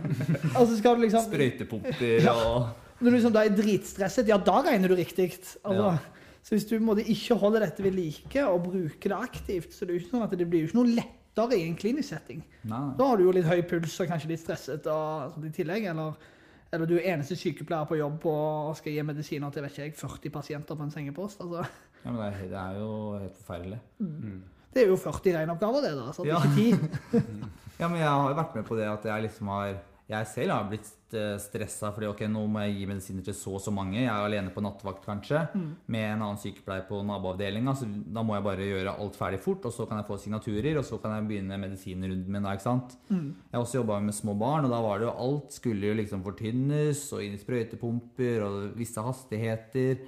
<laughs> altså skal du liksom... Sprøytepumper og Når du liksom da er dritstresset, ja, da regner du riktig. Altså, ja. Så hvis du måtte ikke holde dette ved like og bruke det aktivt, så det, er jo ikke sånn at det blir jo ikke noe lettere i en klinisk setting. Nei. Da har du jo litt høy puls og kanskje litt stresset og, i tillegg. eller eller du er eneste sykepleier på jobb og skal gi medisiner til vet ikke jeg, 40 pasienter på en sengepost. altså. Ja, men det er, det er jo helt forferdelig. Mm. Det er jo 40 regneoppgaver, det, da. Så det ja. ikke 10. <laughs> ja, men jeg har jo vært med på det at jeg liksom har Jeg selv har blitt uh, stressa fordi ok, nå må jeg gi medisiner til så og så mange. Jeg er alene på nattevakt, kanskje, mm. med en annen sykepleier på naboavdelinga. Så da må jeg bare gjøre alt ferdig fort, og så kan jeg få signaturer, og så kan jeg begynne medisinrunden min da, ikke sant. Mm. Jeg har også jobba med små barn, og da var det jo alt skulle jo liksom fortynnes, og inn i sprøytepumper, og visse hastigheter.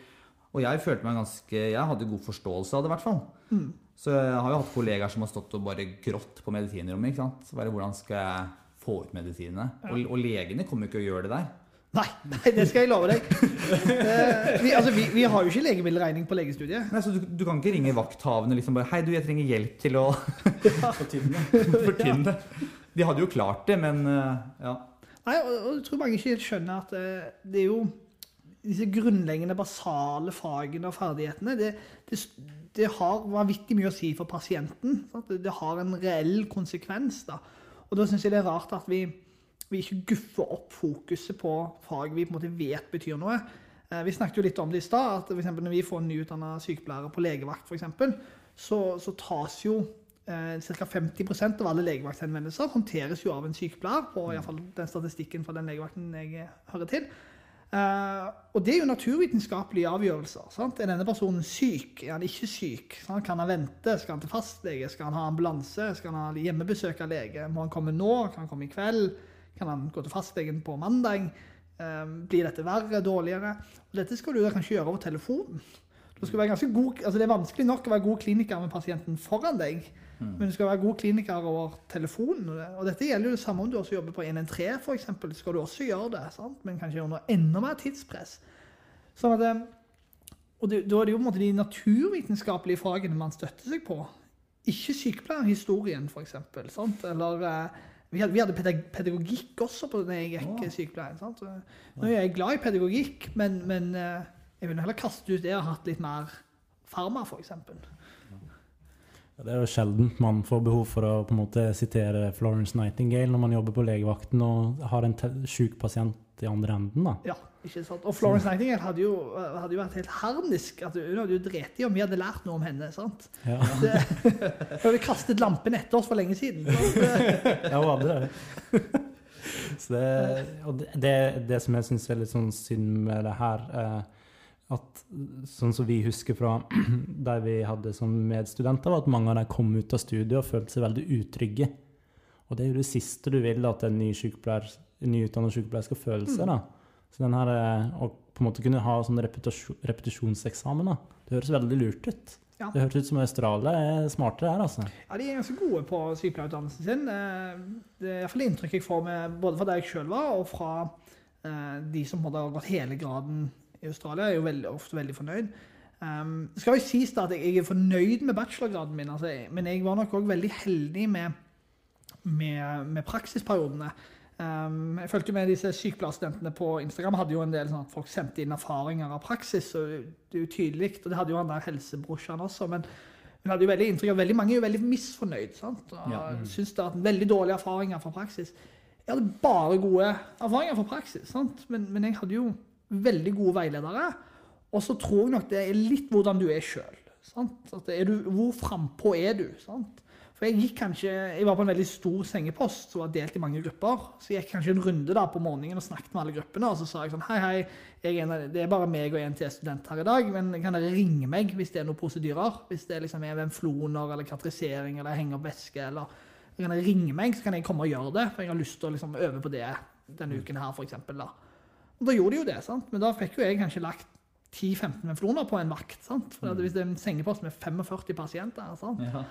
Og jeg følte meg ganske Jeg hadde god forståelse av det, i hvert fall. Mm. Så jeg har jo hatt kollegaer som har stått og bare grått på medisinrommet. ikke sant? Bare hvordan skal jeg få ut medisinene? Ja. Og, og, legene kommer ikke å gjøre det der. Nei, nei, det skal jeg love deg. Eh, vi, altså, vi, vi, har jo ikke legemiddelregning på legestudiet. Nei, så du, du kan ikke ringe vakthavende liksom bare 'Hei, du, jeg trenger hjelp til å <laughs> fortynne'. De hadde jo klart det, men uh, ja. Nei, og, og jeg tror mange ikke helt skjønner at uh, det er jo disse grunnleggende, basale fagene og ferdighetene, det, det, det har vanvittig mye å si for pasienten. Sant? Det har en reell konsekvens. Da. Og da syns jeg det er rart at vi, vi, ikke guffer opp fokuset på fag vi på en måte vet betyr noe. Eh, vi snakket jo litt om det i stad, at for når vi får nyutdanna sykepleiere på legevakt, f.eks., så, så tas jo eh, ca. 50% av alle legevakthenvendelser håndteres jo av en sykepleier, på i fall den statistikken fra den legevakten jeg hører til. Uh, og det er jo naturvitenskapelige avgjørelser. Sant? Er denne personen syk? Er han ikke syk? Sant? Kan han vente? Skal han til fastlege? Skal han ha ambulanse? Skal han ha hjemmebesøk av lege? Må han komme nå? Kan han komme i kveld? Kan han gå til fastlegen på mandag? Um, blir dette verre? Dårligere? Og dette skal du kanskje gjøre over telefonen. Altså det er vanskelig nok å være god kliniker med pasienten foran deg. Mm. Men du skal være god kliniker over telefonen. Og dette gjelder jo det samme om du også jobber på 113 f.eks. Skal du også gjøre det, sant? men kanskje under enda mer tidspress. Sånn at, eh, og det, Da er det jo på en måte de naturvitenskapelige fagene man støtter seg på. Ikke sykepleierhistorien, f.eks. Eller eh, vi hadde, vi hadde, pedagogikk også på den jeg gikk oh. sykepleien. Sant? Nå er jeg glad i pedagogikk, men, men eh, jeg vil heller kaste ut det og hatt litt mer farma, f.eks. Det er jo sjelden man får behov for å på en måte sitere Florence Nightingale når man jobber på legevakten og har en sjuk pasient i andre enden. da. Ja, ikke sant. Og Florence Nightingale hadde jo, hadde jo vært helt harnisk. at Hun hadde jo drept i om vi hadde lært noe om henne. sant? Ja. <laughs> Hun hadde kastet lampen etter oss for lenge siden. <laughs> ja, hun hadde det. Så det, og det, det som jeg syns er litt sånn synd med det her eh, at sånn som vi husker fra <clears throat> der vi hadde som medstudenter, var at mange av dem kom ut av studiet og følte seg veldig utrygge. Og det er jo det siste du vil at en ny nyutdannet sykepleier skal føle seg. da. Så den her, eh, Å på en måte kunne ha sånn repetisjonseksamen, da, det høres veldig lurt ut. Ja. Det høres ut som Australia er smartere her, altså. Ja, de er ganske gode på sykepleierutdannelsen sin. Eh, det er iallfall inntrykk jeg får med, både fra der jeg sjøl var, og fra eh, de som har gått hele graden i Australia, er jo veldig, ofte veldig fornøyd. Um, skal jo sies da at jeg, er fornøyd med bachelorgraden min, altså, men jeg var nok også veldig heldig med, med, med praksisperiodene. Um, jeg følte med disse sykepleierstudentene på Instagram hadde jo en del sånn at folk sendte inn erfaringer av praksis. og Det er jo tydelig, og det hadde jo han der helsebrorsan også. men hun hadde jo veldig inntrykk av veldig mange er jo veldig misfornøyd. sant? Og ja. mm. Syns det har vært veldig dårlige erfaringer fra praksis. Jeg hadde bare gode erfaringer fra praksis, sant? Men, men jeg hadde jo veldig gode veiledere. Og så tror jeg nok det er litt hvordan du er sjøl. Hvor frampå er du? Sant? For jeg gikk kanskje, jeg var på en veldig stor sengepost som var delt i mange grupper. Så jeg gikk kanskje en runde da på morgenen og snakket med alle gruppene. Og så sa jeg sånn Hei, hei, er det er bare meg og en til student her i dag. Men kan dere ringe meg hvis det er noen prosedyrer? Hvis det liksom er venfloner eller katrisering eller henger opp væske eller Kan dere ringe meg, så kan jeg komme og gjøre det. For jeg har lyst til å liksom øve på det denne uken her, for eksempel, da. Da gjorde de jo det, sant? men da fikk jo jeg kanskje lagt 10-15 mefloner på en vakt. sant? For Hvis det er en sengepost med 45 pasienter sant? Ja.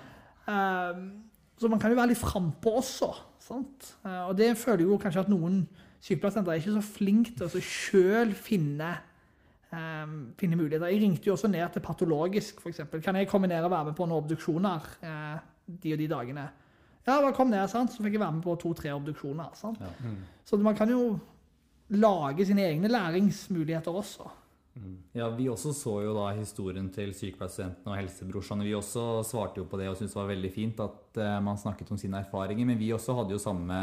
Um, så man kan jo være litt frampå også. sant? Uh, og det føler jo kanskje at noen sykepleierstudenter er ikke så flinke til å sjøl finne, um, finne muligheter. Jeg ringte jo også ned til patologisk, f.eks. Kan jeg komme ned og være med på noen obduksjoner uh, de og de dagene? Ja, bare kom ned, sant? så fikk jeg være med på to-tre obduksjoner. sant? Ja. Mm. Så man kan jo lage sine egne læringsmuligheter også. Mm. Ja, Vi også så jo da historien til sykepleierstudentene og helsebrorsene. Vi også svarte jo på det og syntes det var veldig fint at uh, man snakket om sine erfaringer. Men vi også hadde jo samme,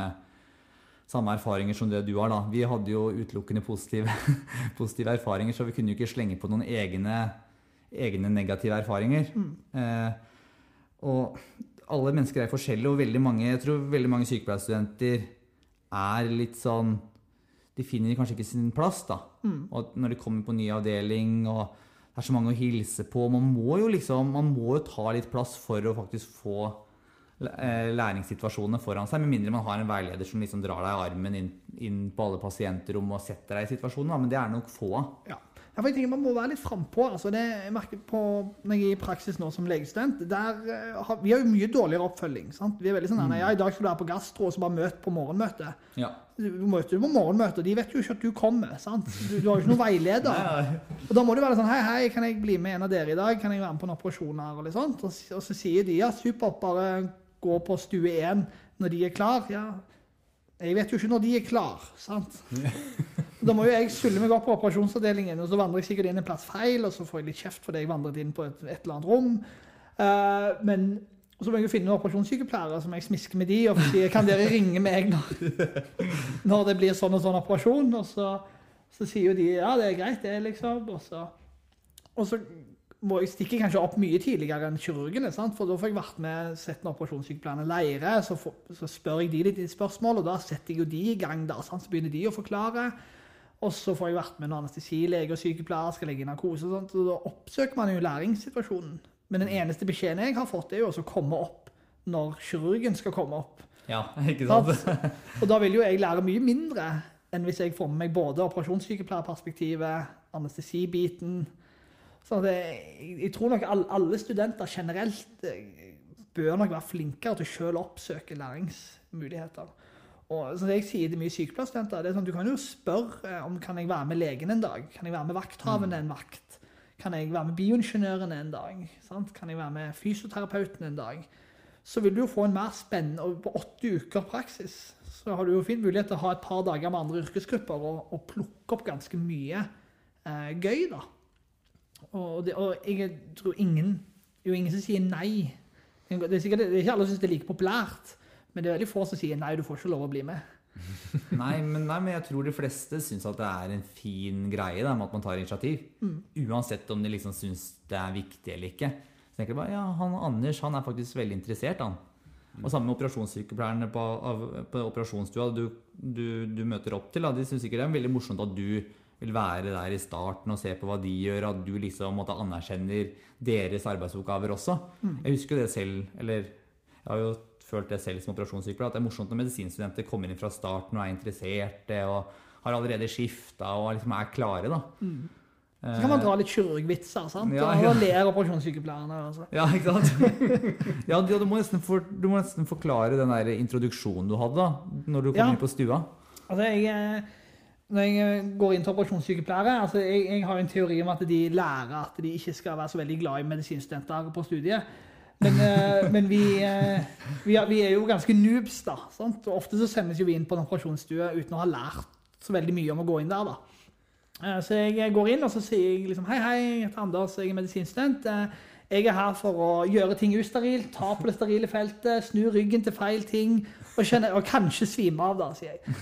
samme erfaringer som det du har. da. Vi hadde jo utelukkende positive, <laughs> positive erfaringer, så vi kunne jo ikke slenge på noen egne, egne negative erfaringer. Mm. Eh, og alle mennesker er forskjellige, og veldig mange, jeg tror veldig mange sykepleierstudenter er litt sånn De finner kanskje ikke sin plass, da. Mm. Og når de kommer på ny avdeling og det er så mange å hilse på Man må jo liksom, man må jo ta litt plass for å faktisk få Eh, læringssituasjonene foran seg, med mindre man har en veileder som liksom drar deg i armen inn, inn på alle pasientrom og setter deg i situasjonen. Men det er nok få av. Ja. Ja, jeg tenker Man må være litt frampå. Altså jeg merker på, når jeg er i praksis nå som legestudent der, har, Vi har jo mye dårligere oppfølging. sant? Vi er veldig sånn mm. ja, I dag skal du være på gastro, og så bare møt på morgenmøtet. Ja. Du møter du på morgenmøtet, og de vet jo ikke at du kommer. sant? Du, du har jo ikke noen veileder. <laughs> Nei, Og Da må du være sånn Hei, hei, kan jeg bli med en av dere i dag? Kan jeg være med på en operasjon her? Og, litt sånt? og, og så sier de ja, supert, bare gå på stue 1 når de er klar. Ja, jeg vet jo ikke når de er klar, sant? <laughs> Da må jo jeg sulle meg opp på operasjonsavdelingen, og så vandrer jeg sikkert inn en plass feil, og så får jeg litt kjeft fordi jeg vandret inn på et, et eller annet rom. Uh, men så må jeg jo finne operasjonssykepleiere som jeg smisker med de, og sier kan dere ringe meg når, <laughs> når det blir sånn og sånn operasjon? Og så, så sier jo de ja, det er greit, det, liksom. Og så, og så må jeg stikke kanskje opp mye tidligere enn kirurgene. Sant? For da får jeg vært med sett når operasjonssykepleierne leire. Så, så, spør jeg de litt spørsmål, og da setter jeg jo de i gang. da, sant? Så begynner de å forklare. Og så får jeg vært med en anestesilege og sykepleier skal legge i narkose. og sånt, og Da oppsøker man jo læringssituasjonen. Men den eneste beskjeden jeg har fått, er jo å komme opp når kirurgen skal komme opp. Ja, ikke sant? og da vil jo jeg lære mye mindre enn hvis jeg får med meg både operasjonssykepleierperspektivet, anestesibiten, så det, jeg tror nok alle studenter generelt eh, bør nok være flinkere til å selv oppsøke læringsmuligheter. Og så jeg sier til mye sykepleierstudenter, det er sånn du kan jo spørre eh, om kan jeg være med legen en dag. Kan jeg være med vakthavende mm. en vakt? Kan jeg være med bioingeniøren en dag? Sant? Kan jeg være med fysioterapeuten en dag? Så vil du jo få en mer spennende Og på åtte uker praksis så har du jo fin mulighet til å ha et par dager med andre yrkesgrupper og, og plukke opp ganske mye eh, gøy, da. Og, det, og jeg tror ingen Det er jo ingen som sier nei. Det er, sikkert, det er ikke alle som syns det er like populært, men det er veldig få som sier nei, du får ikke lov å bli med. <laughs> nei, men, nei, men jeg tror de fleste syns at det er en fin greie da, med at man tar initiativ. Mm. Uansett om de liksom syns det er viktig eller ikke. Så tenker jeg bare ja, han Anders han er faktisk veldig interessert, han. Mm. Og sammen med operasjonssykepleierne på, på operasjonsstua du, du, du, møter opp til. Da, de syns sikkert det er veldig morsomt at du vil være der i starten og se på hva de gjør, at du liksom måtte anerkjenner deres arbeidsoppgaver også. Mm. Jeg husker jo det selv, eller jeg har jo følt det selv som operasjonssykepleier, at det er morsomt når medisinstudenter kommer inn fra starten og er interesserte og har allerede skifta og liksom er klare. da. Mm. Så kan man dra litt kirurgvitser, sant? Ja, ja. og ler operasjonssykepleierne. Altså. Ja, ikke sant? <laughs> ja, du, må for, du, må nesten forklare den der introduksjonen du hadde da, når du kom ja. inn på stua. Altså, jeg eh, når jeg eh, går inn til operasjonssykepleiere, altså jeg, jeg, har en teori om at de lærer at de ikke skal være så veldig glad i medisinstudenter på studiet. Men, uh, men vi, uh, vi, er, vi, er, jo ganske noobs, da. Sant? Og ofte så sendes jo vi inn på en operasjonsstue uten å ha lært så veldig mye om å gå inn der. da. Uh, så jeg går inn og så sier jeg liksom Hei, hei, jeg heter Anders, jeg er medisinstudent. Jeg er her for å gjøre ting usterilt, ta på det sterile feltet, snu ryggen til feil ting og, kjenne, og kanskje svime av, da, sier jeg.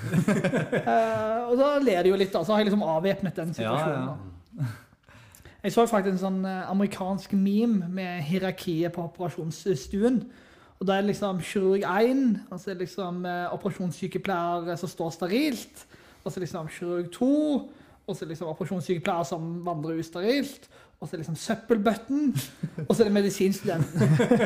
<laughs> og da ler de jo litt, da. Så har jeg liksom avvæpnet den situasjonen. Ja, ja. Jeg så faktisk en sånn uh, amerikansk meme med hierarkiet på operasjonsstuen. Og da er det liksom kirurg 1, og så er det liksom uh, operasjonssykepleier som står sterilt. Og så liksom kirurg 2, og så liksom operasjonssykepleier som vandrer usterilt og så er det liksom søppelbøtten, og så er det medisinstudenten.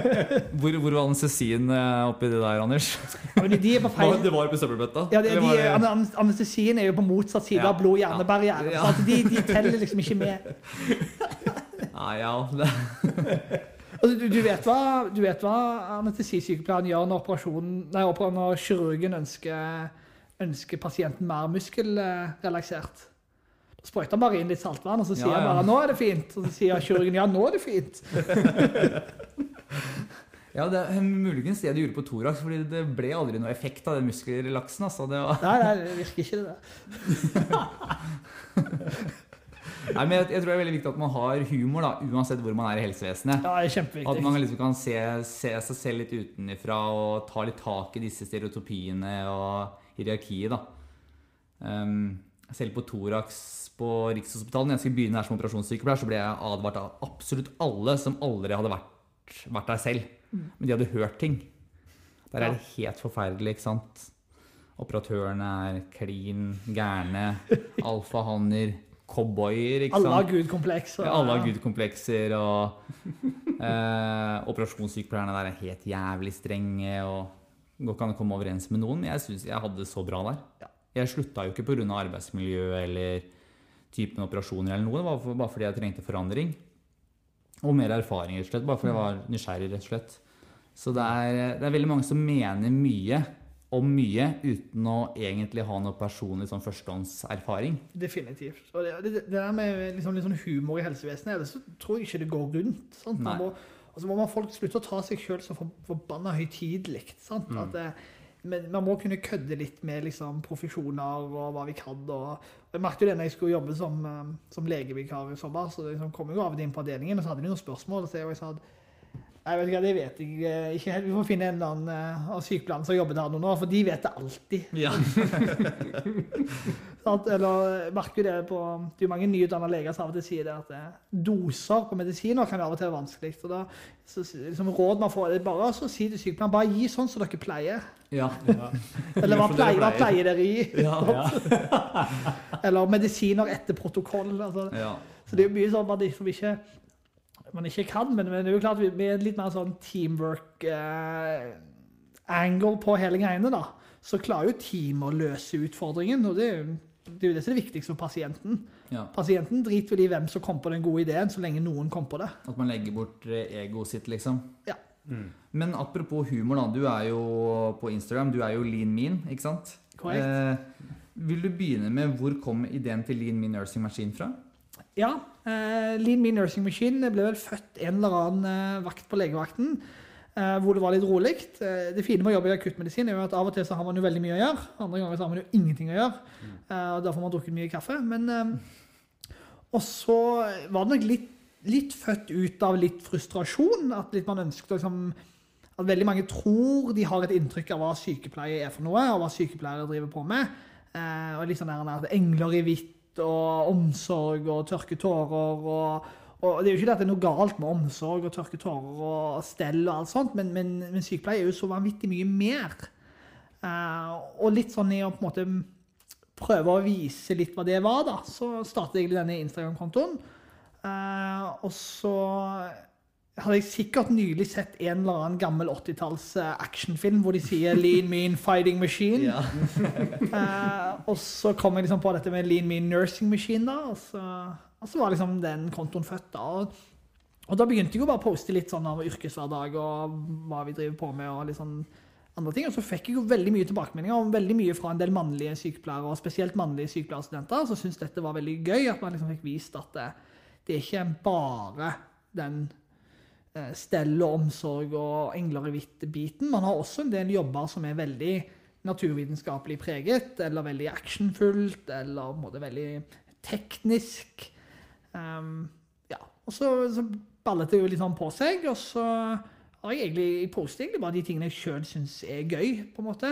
<laughs> hvor, hvor var anestesien eh, oppi det der, Anders? Ja, de på feil... Det var på søppelbøtta? Ja, de, de, anestesien er jo på motsatt side ja. av blod-hjernebarrieren. Ja. Så de, de, teller liksom ikke med. <laughs> Nei, ja. <laughs> altså, du, du, vet hva, du vet hva anestesisykepleieren gjør når, nei, når kirurgen ønsker, ønsker pasienten mer muskelrelaksert? Sprøyter bare inn litt saltvann, og så sier ja, ja. bare 'nå er det fint'. Og så sier kirurgen 'ja, nå er det fint'. <laughs> ja, det er muligens det du gjorde på Thorax, fordi det ble aldri noe effekt av den muskelrelaksen. Altså. Det var... nei, nei, det virker ikke det. <laughs> Nei, men jeg, jeg, tror det er veldig viktig at man har humor, da, uansett hvor man er i helsevesenet. Ja, det er kjempeviktig. At man liksom kan se, se seg selv litt utenfra og ta litt tak i disse stereotypiene og hierarkiet, da. Um, selv på Thorax på Rikshospitalet, jeg skulle begynne her som operasjonssykepleier, så ble jeg advart av absolutt alle som aldri hadde vært, vært der selv. Men de hadde hørt ting. Der er det helt forferdelig, ikke sant. Operatørene er klin gærne, <laughs> alfahanner, cowboyer. ikke sant? Alle har gudkomplekser. Ja, alle har gudkomplekser, og <laughs> eh, operasjonssykepleierne der er helt jævlig strenge. og Går ikke an å komme overens med noen. Men jeg syns jeg hadde det så bra der. Jeg slutta jo ikke pga. arbeidsmiljø eller typen operasjoner eller noe. Det var for, bare fordi jeg trengte forandring. Og mer erfaring, rett og slett. Bare fordi jeg var nysgjerrig, rett og slett. Så det er, det er veldig mange som mener mye om mye uten å egentlig ha noe personlig sånn førstehåndserfaring. Definitivt. Og det, det, det der med liksom, litt sånn humor i helsevesenet, ellers så tror jeg ikke det går rundt. Sant? Man Nei. må, altså må man folk slutte å ta seg sjøl så for, forbanna høytidelig. sant? Mm. At det, men man må kunne kødde litt med liksom, profesjoner og hva vi kan. Og, og jeg merket jo det når jeg skulle jobbe som, eh, som legevikar i sommer. så liksom kom jeg jo av og til inn på avdelingen, og så hadde de noen spørsmål. Så jeg sa at jeg vet ikke, det vet jeg eh, ikke helt. Vi får finne en eller annen eh, av sykepleierne som har jobbet her noen år, for de vet det alltid. Ja. <laughs> <laughs> Sant? Eller merker det på Det er mange nyutdanna leger som av og til sier det at det, doser på medisiner kan av og til være vanskelig. Så da, så, liksom, råd man får, er bare å si til sykepleieren bare gi sånn som dere pleier. ja. <laughs> Eller hva pleier, hva pleier. pleier dere i? ja. <laughs> Eller medisiner etter protokoll. Altså. ja. Så det er jo mye sånn man liksom ikke man ikke kan, men, men det er jo klart vi er litt mer sånn teamwork eh, angle på hele greiene, da. Så klarer jo teamet å løse utfordringen, og det er jo det, er jo det som er det viktigste for pasienten. ja. Pasienten driter vel i hvem som kom på den gode ideen, så lenge noen kom på det. At man legger bort eh, egoet sitt, liksom. Ja. Men apropos humor, da. Du er jo på Instagram. Du er jo lean mean, ikke sant? Korrekt. Eh, vil du begynne med hvor kom ideen til Lean Mean Nursing Machine fra? Ja, eh, Lean Mean Nursing Machine ble vel født en eller annen eh, vakt på legevakten, eh, hvor det var litt rolig. Eh, det fine med å jobbe i akuttmedisin er jo at av og til så har man jo veldig mye å gjøre, andre ganger så har man jo ingenting å gjøre, eh, og da får man drukket mye kaffe. Men, eh, og så var det nok litt, litt født ut av litt frustrasjon, at litt man ønsket liksom, at veldig mange tror de har et inntrykk av hva sykepleie er for noe, og hva sykepleiere driver på med. Eh, og litt sånn der engler i hvitt og omsorg og tørke tårer og, og det er jo ikke det at det er noe galt med omsorg og tørke tårer og stell og alt sånt, men, men, men sykepleie er jo så vanvittig mye mer. Uh, og litt sånn i å på en måte prøve å vise litt hva det var, da, så startet jeg denne Instagram-kontoen. Eh, og så hadde jeg sikkert nylig sett en eller annen gammel 80-talls eh, actionfilm hvor de sier 'lean, mean, fighting machine'. <laughs> Eh, og så kom jeg liksom på dette med Lean Mean Nursing Machine, da, og så, og så var liksom den kontoen født. da, og, og da begynte jeg jo bare å poste litt sånn av yrkeshverdag og hva vi driver på med. og litt sånn andre ting, og Så fikk jeg jo veldig mye tilbakemeldinger, og veldig mye fra en del mannlige sykepleiere, og spesielt mannlige sykepleierstudenter, som syntes dette var veldig gøy. At man liksom fikk vist at det, det er ikke bare den eh, stell og omsorg og engler i hvitt-biten. Man har også en del jobber som er veldig naturvitenskapelig preget, eller veldig actionfullt, eller på en måte veldig teknisk. Um, ja, og så, så ballet det jo litt sånn på seg, og så har jeg egentlig, jeg poster egentlig bare de tingene jeg sjøl syns er gøy, på en måte.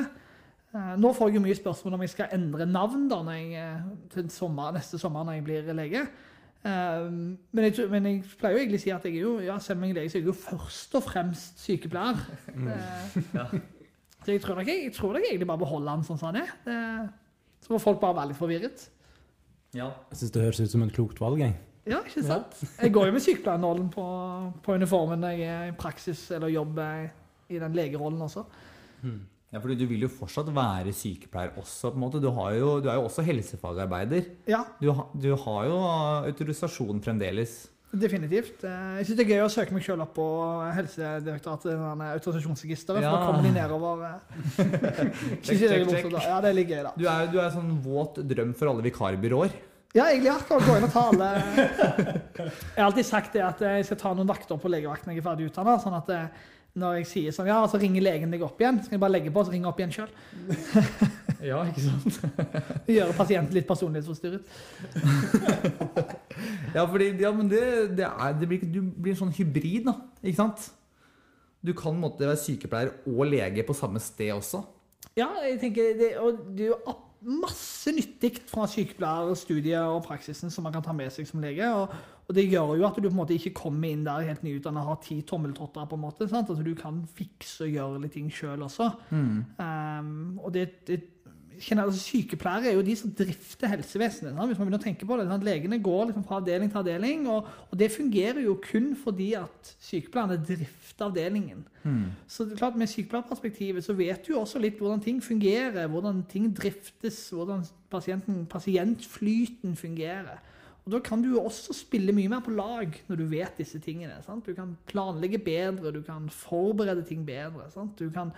Eh, nå får jeg jo mye spørsmål om jeg skal endre navn da, når jeg, eh, til sommer, neste sommer når jeg blir lege. Um, men, jeg, men jeg pleier jo egentlig å si at jeg er jo, ja, selv om jeg er lege, så er jeg jo først og fremst sykepleier. Eh, <laughs> Så jeg tror nok jeg, jeg tror nok egentlig bare beholder han sånn som han er. Det- Så må folk bare være litt forvirret. Ja. Jeg syns det høres ut som et klokt valg. Jeg. Ja, ikke sant? <laughs> Jeg går jo med sykepleiernålen på, på uniformen når jeg er i praksis eller jobber i den legerollen også. ja, fordi du vil jo fortsatt være sykepleier også, på en måte. Du, har jo, du er jo også helsefagarbeider. Ja, Du, ha, du har jo autorisasjon fremdeles. definitivt. Eh, Jeg syns det er gøy å søke meg sjøl opp på Helsedirektoratet, denne autorisasjonsregisteret, for Ja. da kommer de nedover. eh. <laughs> Er check, check. Ja, det er litt gøy, da. Du er, du er sånn våt drøm for alle vikarbyråer. Ja, egentlig akkurat gå inn og ta alle <laughs> Jeg har alltid sagt det at jeg skal ta noen vakter på legevakten når jeg er ferdig utdanna. Sånn at eh, når jeg sier sånn, ja, så ringer legen deg opp igjen, så kan jeg bare legge på og så ringe opp igjen sjøl. <laughs> Ja, ikke sant? <laughs> Gjøre pasienten litt personlighetsforstyrret. Ja, fordi, ja men det, det, er, det blir, du blir en sånn hybrid, da. Ikke sant? Du kan måtte være sykepleier og lege på samme sted også. Ja, jeg tenker det, og det er jo masse nyttig fra sykepleierstudiet og praksisen som man kan ta med seg som lege. Og, og, det gjør jo at du på en måte ikke kommer inn der helt nyutdannet og har ti tommeltotter. på en måte, sant? Altså Du kan fikse og gjøre litt ting sjøl også. Mm. Um, og det, det altså Sykepleiere er jo de som drifter helsevesenet. Sant? hvis man begynner å tenke på det. Sant? Legene går liksom fra avdeling til avdeling, og, og, det fungerer jo kun fordi at sykepleierne drifter avdelingen. Mm. Så det er klart Med sykepleierperspektivet så vet du jo også litt hvordan ting fungerer, hvordan ting driftes, hvordan pasientflyten fungerer. Og Da kan du jo også spille mye mer på lag når du vet disse tingene. Sant? Du kan planlegge bedre, du kan forberede ting bedre. Sant? Du kan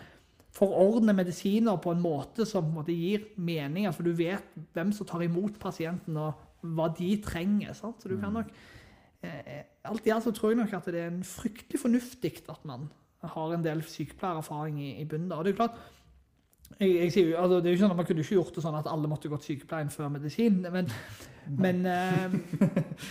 forordne medisiner på en måte som på en måte gir mening. For du vet hvem som tar imot pasienten, og hva de trenger. Sant? Så du kan mm. nok eh, Alt i alt så tror jeg nok at det er en fryktelig fornuftig at man har en del sykepleiererfaring i, i bunnen. Og det er klart, jeg, jeg sier, altså, det er jo ikke sånn at Man kunne ikke gjort det sånn at alle måtte gått sykepleien før medisin. Men, <laughs> men eh,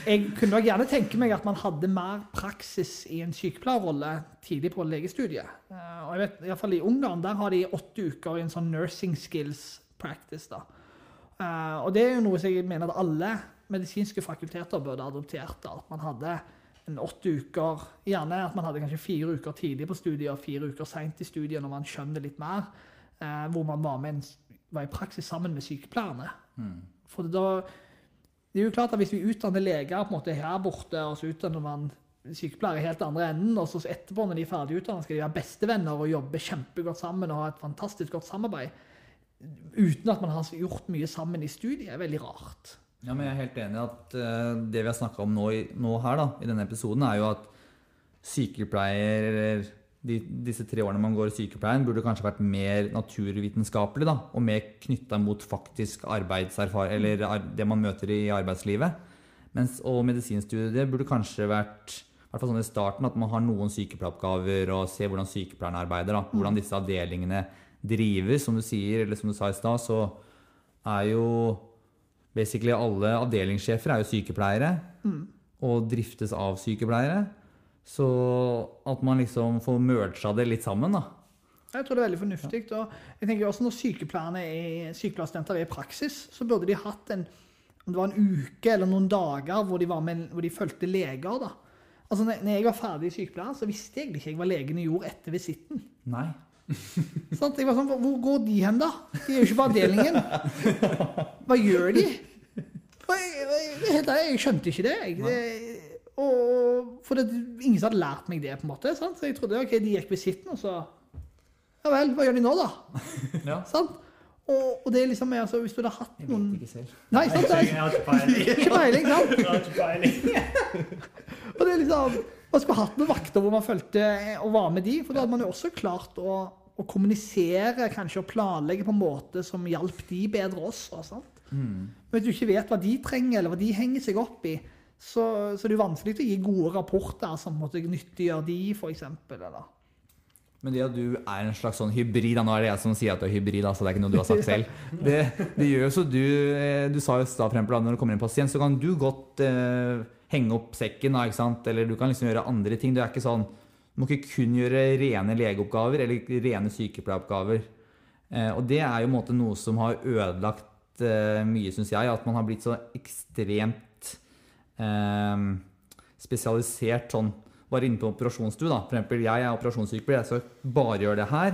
jeg kunne nok gjerne tenke meg at man hadde mer praksis i en sykepleierrolle tidlig på legestudiet. Eh, og jeg vet, i, fall I Ungarn der har de åtte uker i en sånn nursing skills practice. da. Eh, og det er jo noe som jeg mener at alle medisinske fakulteter burde adoptert. da, At man hadde en åtte uker, gjerne at man hadde kanskje fire uker tidlig på studiet og fire uker seint i studiet når man skjønner litt mer. Hvor man var, med en, var i praksis sammen med sykepleierne. Mm. For da det er jo klart at Hvis vi utdanner leger på en måte her borte, og så utdanner man sykepleiere helt andre enden, og så etterpå når de er ferdig utdannet, skal de være bestevenner og jobbe kjempegodt sammen og ha et fantastisk godt samarbeid, uten at man har gjort mye sammen i studiet, er veldig rart. Ja, men Jeg er helt enig i at uh, det vi har snakka om nå, nå, her da, i denne episoden, er jo at sykepleier de, disse tre årene man går i sykepleien, burde kanskje vært mer naturvitenskapelig da, og mer knytta mot faktisk arbeidserfaring, eller det man møter i arbeidslivet. Mens, og medisinstudiet burde kanskje vært i hvert fall sånn i starten, at man har noen sykepleieroppgaver og ser hvordan sykepleierne arbeider. Da. Hvordan disse avdelingene drives. Som du sier, eller som du sa i stad, så er jo basically alle avdelingssjefer er jo sykepleiere. Mm. Og driftes av sykepleiere. Så at man liksom får merga det litt sammen, da. Jeg tror det er veldig fornuftig. og jeg tenker også Når er, sykepleierstudenter er i praksis, så burde de hatt en om det var en uke eller noen dager hvor de, med, hvor de fulgte leger. da. Altså, når jeg var ferdig i sykepleier, så visste jeg ikke hva legene gjorde etter visitten. Nei. <laughs> sånn, jeg var sånn, Hvor går de hen, da? De er jo ikke på avdelingen. Hva gjør de? Jeg, jeg, jeg, jeg skjønte ikke det. Jeg, og, for det ingen hadde lært meg det, på en måte. Sant? Så jeg trodde ok, de gikk visitten, og så Ja vel, hva gjør de nå, da? <laughs> Ja. sant? Og, og, det er liksom altså, Hvis du hadde hatt noen Jeg vet ikke selv. Nei, <laughs> sant? Jeg har ikke peiling. Ikke peiling, sant? Og det er liksom Man skulle hatt noen vakter hvor man fulgte og var med de, for da hadde man jo også klart å, å kommunisere kanskje og planlegge på en måte som hjalp de bedre også. sant? Mm. Men hvis du ikke vet hva de trenger, eller hva de henger seg opp i, så, så det er vanskelig å gi gode rapporter som måtte nyttiggjøre de, f.eks. Men det at du er en slags sånn hybrid Nå er det jeg som sier at du er hybrid, altså det er ikke noe du har sagt <laughs> selv. Det, det gjør jo så du eh, Du sa jo da frem når det kommer en pasient, så kan du godt eh, henge opp sekken, da, ikke sant? eller du kan liksom gjøre andre ting. Du er ikke sånn Du må ikke kun gjøre rene legeoppgaver eller rene sykepleieroppgaver. Eh, og det er jo en måte noe som har ødelagt eh, mye, syns jeg. At man har blitt så ekstremt eh, spesialisert sånn Var inne på operasjonsstue, da. For eksempel, jeg er operasjonssykepleier, jeg skal bare gjøre det her.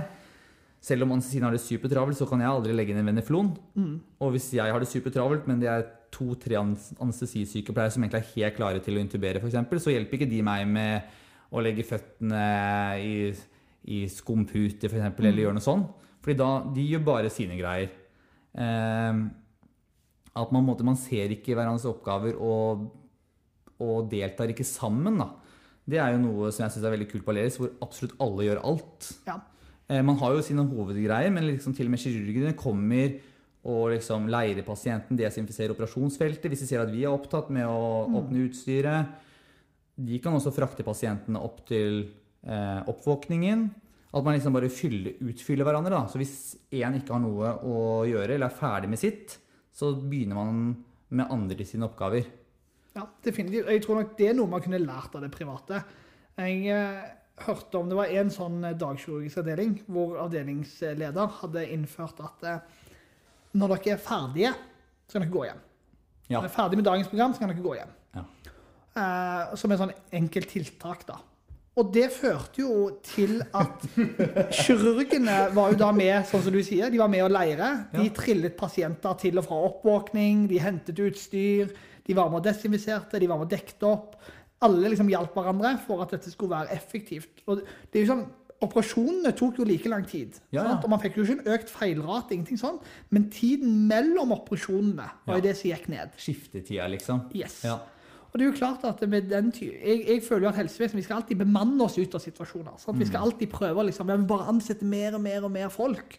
Selv om anestesien har det supertravelt, så kan jeg aldri legge inn en veneflon. Mm. Og hvis jeg har det supertravelt, men det er to-tre anestesisykepleiere som egentlig er helt klare til å intubere, f.eks., så hjelper ikke de meg med å legge føttene i, i skumpute, f.eks., mm. eller gjøre noe sånt. Fordi da, de gjør bare sine greier. Eh, at man, måte, man ser ikke hverandres oppgaver og og deltar ikke sammen. da. Det er jo noe som jeg syns er veldig kult på Aleris, hvor absolutt alle gjør alt. Ja. Eh, man har jo sine hovedgreier, men liksom til og med kirurgene kommer og liksom leirer pasienten, desinfiserer operasjonsfeltet hvis de ser at vi er opptatt med å mm. åpne utstyret. De kan også frakte pasientene opp til eh, oppvåkningen. At man liksom bare fyller, utfyller hverandre. da. Så hvis én ikke har noe å gjøre eller er ferdig med sitt, så begynner man med andre sine oppgaver. Ja, definitivt. Jeg tror nok det er noe man kunne lært av det private. Jeg, eh, hørte om det var en sånn dagkirurgisk avdeling hvor avdelingsleder hadde innført at eh, når dere er ferdige, så kan dere gå hjem. Ja. Når dere er ferdig med dagens program, så kan dere gå hjem. Ja. Eh, som et sånn enkelt tiltak, da. Og det førte jo til at <laughs> kirurgene var jo da med, sånn som du sier, de var med å leire. De trillet pasienter til og fra oppvåkning, de hentet utstyr, de var med og desinfiserte, de var med og dekket opp. Alle liksom hjalp hverandre for at dette skulle være effektivt. Og det er jo sånn, Operasjonene tok jo like lang tid. Ja, ja. Og Man fikk jo ikke en økt feilrate, ingenting sånn, men tiden mellom operasjonene var jo det som gikk ned. Skiftetida, liksom. Yes. Ja. Og det er jo klart at med den ty jeg, jeg føler jo at helsevesenet vi skal alltid bemanne oss ut av situasjoner. Sant? Vi skal mm. alltid prøve liksom, vi bare ansette mer og mer og mer folk.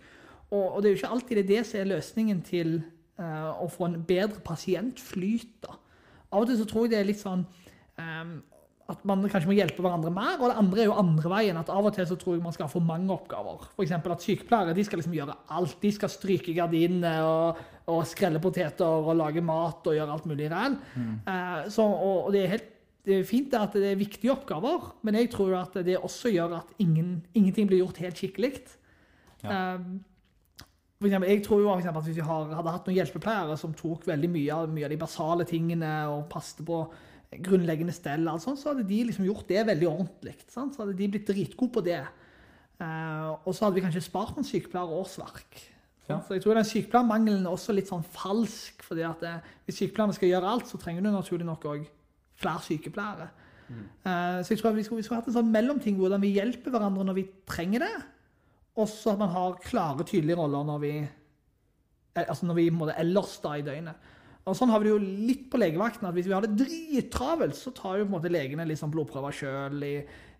Og, og, det er jo ikke alltid det, det som er løsningen til uh, å få en bedre pasientflyt. da. Av og til så tror jeg det er litt sånn um, at man kanskje må hjelpe hverandre mer. Og det andre er jo andre veien. at Av og til så tror jeg man skal ha for mange oppgaver. F.eks. at sykepleiere de skal liksom gjøre alt. De skal stryke gardinene og, og skrelle poteter og lage mat og gjøre alt mulig ræl. Mm. Uh, og, og, det er helt det er fint at det er viktige oppgaver, men jeg tror at det også gjør at ingen, ingenting blir gjort helt skikkelig. Ja. Uh, for eksempel, jeg tror jo at Hvis vi har, hadde hatt noen hjelpepleiere som tok veldig mye av, mye av de basale tingene og passet på grunnleggende stell, altså, så hadde de liksom gjort det veldig ordentlig. Sant? Så hadde de blitt dritgode på det. Uh, og så hadde vi kanskje spart noen sykepleierårsverk. Ja. Så jeg tror den sykepleiermangelen er også litt sånn falsk. fordi at det, eh, Hvis sykepleierne skal gjøre alt, så trenger du naturlig nok òg flere sykepleiere. Mm. Uh, så jeg tror at vi skulle, vi skulle hatt en sånn mellomting hvordan vi hjelper hverandre når vi trenger det. Og så at man har klare, tydelige roller når vi, altså når vi måte, ellers da i døgnet. Og sånn har vi det jo litt på legevakten, at hvis vi har det drittravelt, så tar jo på en måte legene sånn blodprøver sjøl.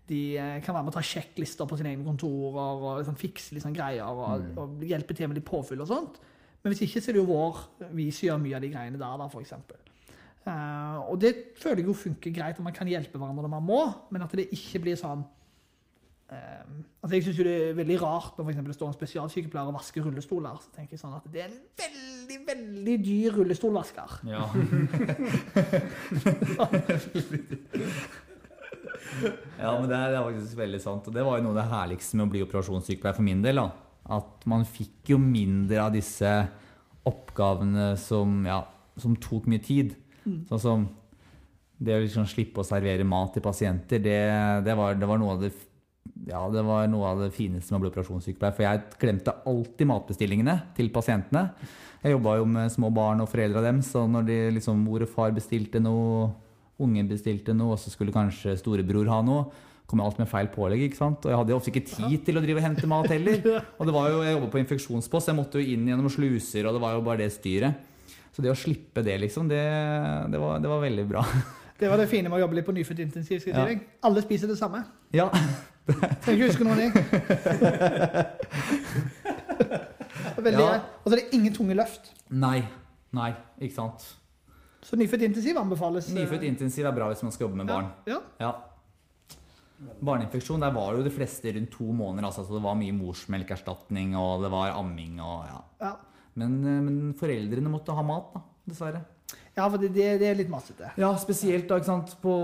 De eh, kan være med å ta sjekklister på sine egne kontorer og liksom fikse sånn greier. Og, mm. og, hjelpe til med litt påfyll og sånt. Men hvis ikke, så er det jo vår vi som gjør mye av de greiene der, da, f.eks. Uh, eh, og det føler jeg jo funker greit, at man kan hjelpe hverandre når man må, men at det ikke blir sånn Um, altså jeg synes jo det er veldig rart når for det står en spesialsykepleier og vasker rullestoler. Så tenker jeg sånn at det er en veldig, veldig dyr rullestolvasker. Ja. <laughs> ja, men det er, det er, faktisk veldig sant. Og det var jo noe av det herligste med å bli operasjonssykepleier for min del. Da. At man fikk jo mindre av disse oppgavene som, ja, som tok mye tid. Mm. Sånn som det å liksom slippe å servere mat til pasienter, det, det, var, det var noe av det ja, det var noe av det fineste med å bli operasjonssykepleier. For jeg glemte alltid matbestillingene til pasientene. Jeg jobba jo med små barn og foreldre av dem, så når de liksom, mor og far bestilte noe, ungen bestilte noe, og så skulle kanskje storebror ha noe, kom jeg alltid med feil pålegg. ikke sant? Og jeg hadde jo ofte ikke tid til å drive og hente mat heller. Og det var jo, Jeg jobba på infeksjonspost, jeg måtte jo inn gjennom sluser, og det var jo bare det styret. Så det å slippe det, liksom, det, det, var, det var veldig bra. Det var det fine med å jobbe litt på nyfødt intensiv. Ja. Alle spiser det samme. Ja. Trenger ikke huske noen, jeg. <laughs> Veldig, ja. Og så er det ingen tunge løft. Nei. Nei, ikke sant. Så nyfødt intensiv anbefales? Nyfødt intensiv er bra hvis man skal jobbe med barn. Ja. ja. Barneinfeksjon, der var jo de fleste rundt to måneder. Altså, så det var mye morsmelkerstatning, og det var amming og ja. ja. Men, eh, men, foreldrene måtte ha mat, da, dessverre. Ja, for det, det, er litt massete. Ja, spesielt da, ikke sant? På,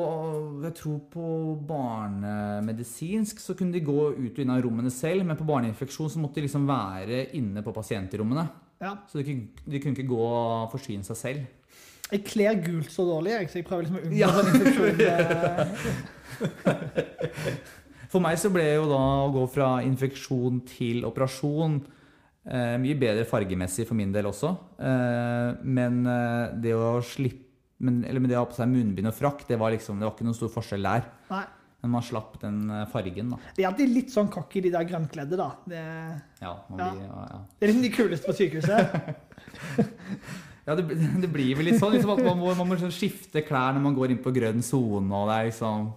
jeg tror på barnemedisinsk så kunne de gå ut og inn av rommene selv, men på barneinfeksjon så måtte de liksom være inne på pasientrommene. Ja. Så de, de, kunne ikke gå og forsyne seg selv. Jeg kler gult så dårlig, jeg, så jeg prøver liksom å unngå ja. infeksjon. <laughs> For meg så ble jo da å gå fra infeksjon til operasjon Eh, mye bedre fargemessig for min del også. Eh, men eh, det å slippe men, eller med det å ha på seg munnbind og frakk, det var liksom, det var ikke noen stor forskjell der. Nei. Men man slapp den eh, fargen, da. Det er alltid litt sånn cocky, de der grønnkledde, da. Det, ja, ja. Blir, ja, det er liksom de kuleste på sykehuset. <laughs> ja, det, det, blir vel litt sånn liksom at man må, man må liksom skifte klær når man går inn på grønn sone, og det er liksom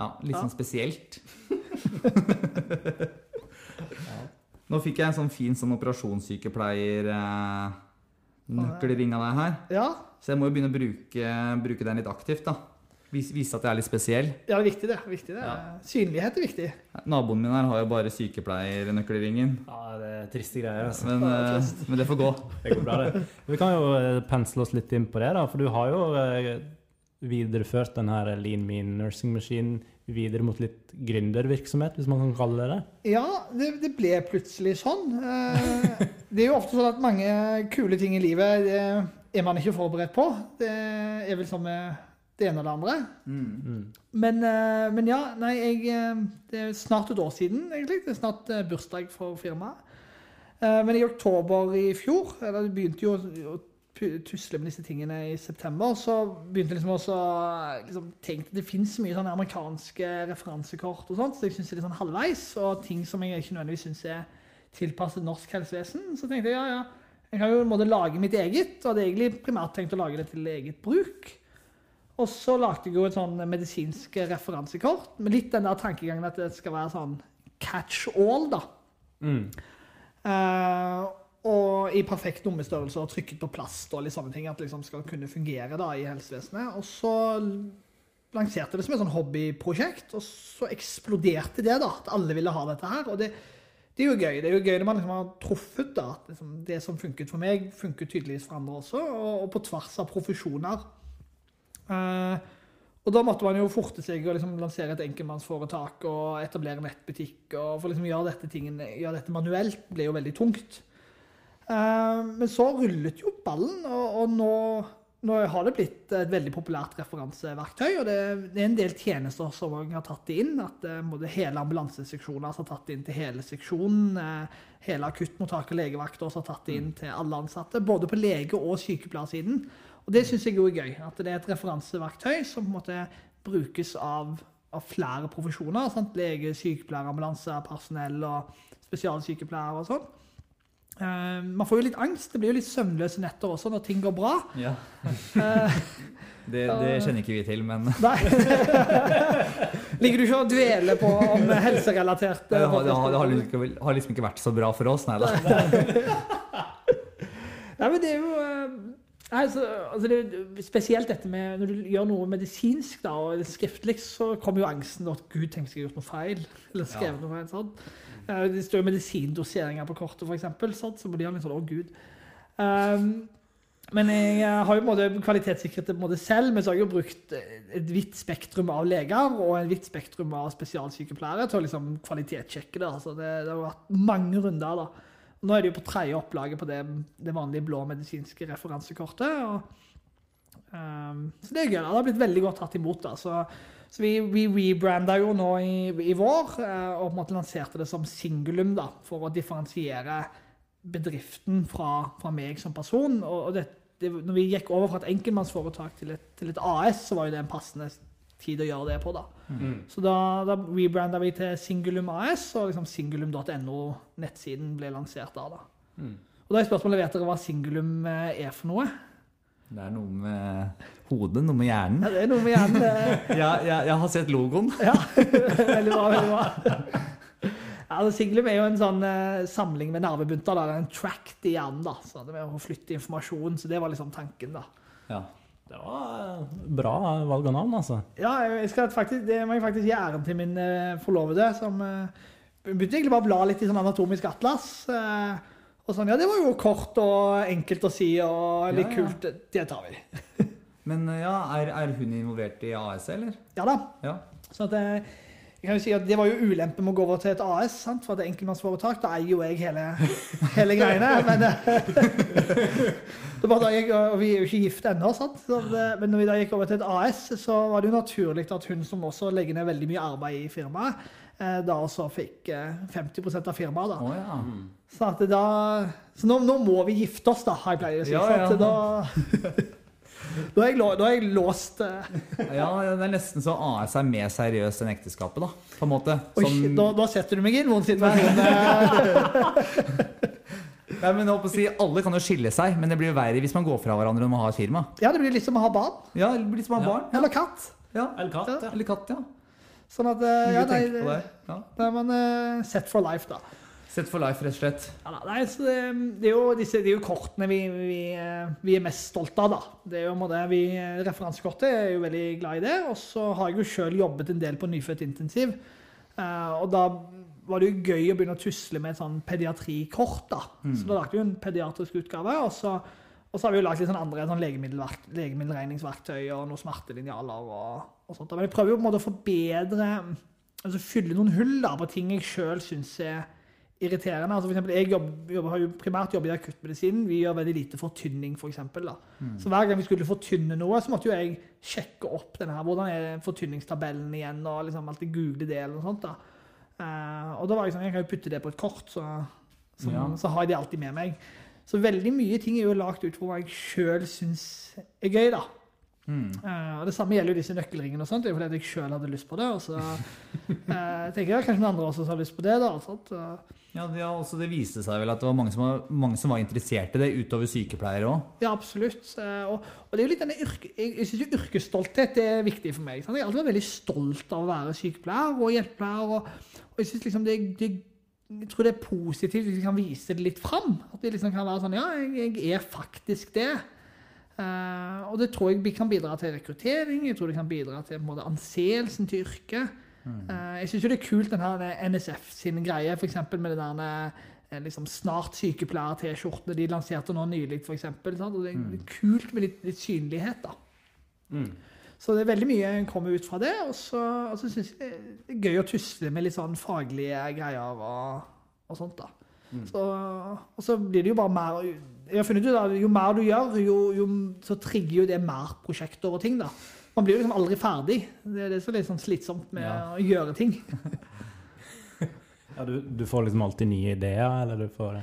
Ja, litt sånn spesielt. <laughs> Nå fikk jeg en sånn fin sånn operasjonssykepleier-nøkkelring eh, av deg her. Ja. Så jeg må jo begynne å bruke, bruke den litt aktivt. da. Vise, vise at jeg er litt spesiell. Ja, det er viktig, det. Viktig, det. Ja. Synlighet er viktig. Naboen min her har jo bare sykepleiernøkkelringen. Ja, det er triste greier. Altså. Men, ja, det uh, men, det får gå. <laughs> Det går bra, det. Vi kan jo eh, pensle oss litt inn på det, da. For du har jo videreført den her Lean Mean Nursing Machine videre mot litt gründervirksomhet, hvis man kan kalle det det? Ja, det, det ble plutselig sånn. Eh, <laughs> det er jo ofte sånn at mange kule ting i livet det er man ikke forberedt på. Det er vel sånn med det ene og det andre. Mm. Men, eh, men, ja, nei, jeg eh, Det er snart et år siden, egentlig. Det er snart bursdag for firmaet. Men i oktober i fjor, eller det begynte jo tusle med disse tingene i september, så begynte jeg liksom også liksom, tenke Det fins mye sånne amerikanske referansekort og sånt, så jeg syns det er litt sånn halvveis. Og ting som jeg ikke nødvendigvis syns er tilpasset norsk helsevesen. Så tenkte jeg ja, ja, jeg kan jo måtte lage mitt eget. Og hadde egentlig primært tenkt å lage det til eget bruk. Og så lagde jeg jo et sånn medisinsk referansekort med litt den der tankegangen at det skal være sånn catch all, da. Mm. Uh, og i perfekt lommestørrelse og trykket på plast og litt sånne ting. At det liksom skal kunne fungere da i helsevesenet. Og så lanserte det som et sånn hobbyprosjekt, og så eksploderte det. da, At alle ville ha dette her. og det, det er jo gøy. Det er jo gøy når man liksom har truffet da, liksom, det som funket for meg, funket tydeligvis for andre også, og, og på tvers av profesjoner. Uh, og da måtte man jo forte seg og liksom lansere et enkeltmannsforetak og etablere nettbutikk. og For liksom gjøre dette, tingene, gjøre dette manuelt ble jo veldig tungt. Eh, men så rullet jo ballen, og, nå, nå, har det blitt et veldig populært referanseverktøy. Og det, er en del tjenester som har tatt det inn. At uh, hele ambulanseseksjoner har tatt det inn til hele seksjonen. Uh, hele akuttmottaket og legevakt har tatt det inn til alle ansatte. Både på lege- og sykepleiersiden. Og det syns jeg er gøy. At det er et referanseverktøy som på en måte brukes av, av flere profesjoner. Sant? Lege, sykepleier, ambulansepersonell og spesialsykepleiere og sånn. Uh, man får jo litt angst. Det blir jo litt søvnløse netter også når ting går bra. Ja. Uh, det, det, kjenner ikke vi til, men Nei. <laughs> Ligger du ikke og dveler på om helserelaterte det, har, det, har, det har, liksom ikke, har, liksom ikke, vært så bra for oss, nei da. nei, <laughs> men det er jo altså, altså det, Spesielt dette med når du gjør noe medisinsk da, og skriftlig, så kommer jo angsten at Gud tenker jeg har gjort noe feil. <laughs> Eller skrevet ja. noe feil. sånn. Det står jo medisindoseringer på kortet, f.eks. Så blir han litt sånn Å, gud. Um, men jeg har jo måte kvalitetssikret det på en måte selv, men så har jeg jo brukt et vidt spektrum av leger og et vidt spektrum av spesialsykepleiere til å liksom kvalitetssjekke det. Altså det, det, har vært mange runder. da. Nå er det jo på tredje opplaget på det, det, vanlige blå medisinske referansekortet. Og, um, så det er gøy. Det har blitt veldig godt tatt imot. da, så så vi, vi rebranda jo nå i, i, vår eh, og på en måte lanserte det som Singulum da, for å differensiere bedriften fra, fra meg som person. Og, det, det, når vi gikk over fra et enkeltmannsforetak til et, til et, AS, så var jo det en passende tid å gjøre det på. da. Mm. Så da, da rebranda vi til Singulum AS, og liksom singulum.no, nettsiden, ble lansert da. da. Mm. Og da er spørsmålet vet dere hva Singulum eh, er for noe? Det er noe med hodet, noe med hjernen. Ja, det er noe med hjernen. <laughs> ja, jeg, jeg, har sett logoen. <laughs> ja, veldig bra. veldig bra. Ja, altså, Siglum er jo en sånn uh, samling med nervebunter. Da. Det er en tract i hjernen. da, så det med å flytte informasjon, så Det var liksom tanken. da. Ja. Det var bra valg av navn, altså. Ja, jeg skal faktisk, det må jeg faktisk gi æren til min uh, forlovede, som uh, begynte egentlig bare å bla litt i sånn anatomisk atlas. Og sånn, ja, det var jo kort og enkelt å si og litt ja, ja. kult. Det tar vi. <laughs> Men eh, ja, er, er, hun involvert i AS, eller? Ja da. Ja. Så at, eh, jeg kan jo si at Det var jo ulempe med å gå over til et AS, sant? for det er enkeltmannsforetak. Da eier jo jeg hele, hele greiene. Men, det var <laughs> da jeg, og vi er jo ikke gift ennå, sant? men når vi da gikk over til et AS, så var det jo naturlig at hun som også legger ned veldig mye arbeid i firmaet, Eh, da også fikk 50 eh, av firmaet. da. Oh, ja. mm. Så, da, så nå, nå, må vi gifte oss, da, har jeg pleier å si. Ja, ja. Da, <laughs> da, er jeg, da, er jeg, låst. Eh. ja, det er nesten så AS er mer seriøst enn ekteskapet, da. På en måte. Som... Oi, da, da, setter du meg i en vond situasjon. Nei, men å si, Alle kan jo skille seg, men det blir jo verre hvis man går fra hverandre når man har et firma. Ja, det blir litt som å ha barn. Ja, det blir litt som å ha barn. Eller katt. Ja. Eller katt, ja. Eller katt, ja. Sånn at eh, ja, nei, det, ja. det er man uh, set for life, da. Set for life, rett og slett. Ja, nei, så det, det, er jo disse, det er jo kortene vi, vi, eh, vi, er mest stolte av, da. Det er jo det, vi, Referansekortet er jo veldig glad i det. Og så har jeg jo sjøl jobbet en del på nyfødt intensiv. Uh, og da var det jo gøy å begynne å tusle med et sånn pediatrikort. da. Mm. Så da lagde vi en pediatrisk utgave. og så Og så har vi jo lagd litt sånn andre sånn legemiddelregningsverktøy og noen smertelinjaler og, og, sånt. Men jeg prøver jo på en måte å forbedre Altså fylle noen hull da, på ting jeg sjøl syns er irriterende. Altså for eksempel, jeg jobber, jobber, har jo primært jobbet i akuttmedisinen. Vi gjør veldig lite fortynning, f.eks. For eksempel, mm. Så hver gang vi skulle fortynne noe, så måtte jo jeg sjekke opp denne her, hvordan er fortynningstabellen igjen, og liksom alltid google det eller noe sånt. da. Uh, og da var jeg sånn, jeg kan jo putte det på et kort, så, så, ja. så har jeg det alltid med meg. Så veldig mye ting er jo lagt ut for hva jeg sjøl syns er gøy, da. Mm. Uh, og Det samme gjelder jo disse nøkkelringene. og sånt, det er fordi jeg sjøl hadde lyst på det. Og så uh, <laughs> tenker jeg kanskje noen andre også har lyst på det. da, sånt, uh. Ja, det, også, det viste seg vel at det var mange som var, mange som var interessert i det, utover sykepleiere òg? Ja, absolutt. Og, og, det er jo litt denne yrke, jeg, jeg syns yrkesstolthet er viktig for meg. Sant? Jeg har alltid vært veldig stolt av å være sykepleier og hjelpepleier. Og, og jeg synes liksom det, det jeg tror det er positivt hvis vi kan vise det litt fram. At vi liksom kan være sånn Ja, jeg, jeg er faktisk det. Uh, og det tror jeg kan bidra til rekruttering. Jeg tror det kan bidra til måte, anseelsen til yrket. Mm. Uh, jeg syns det er kult den her NSF sin greie, f.eks. med det der eh, liksom, snart sykepleier-T-skjortene de lanserte nå nylig, f.eks. Det er mm. kult med litt, litt synlighet, da. Mm. Så det er veldig mye en kommer ut fra det. Og så, og så syns jeg det er gøy å tusle med litt sånn faglige greier og, og sånt. da. Mm. Så, og så blir det jo bare mer Jeg har funnet ut at jo mer du gjør, jo, jo, så trigger jo det mer prosjekter og ting. da. Man blir jo liksom aldri ferdig. Det er det som er litt sånn slitsomt med ja. å gjøre ting. <laughs> ja, du, du, får liksom alltid nye ideer, eller du får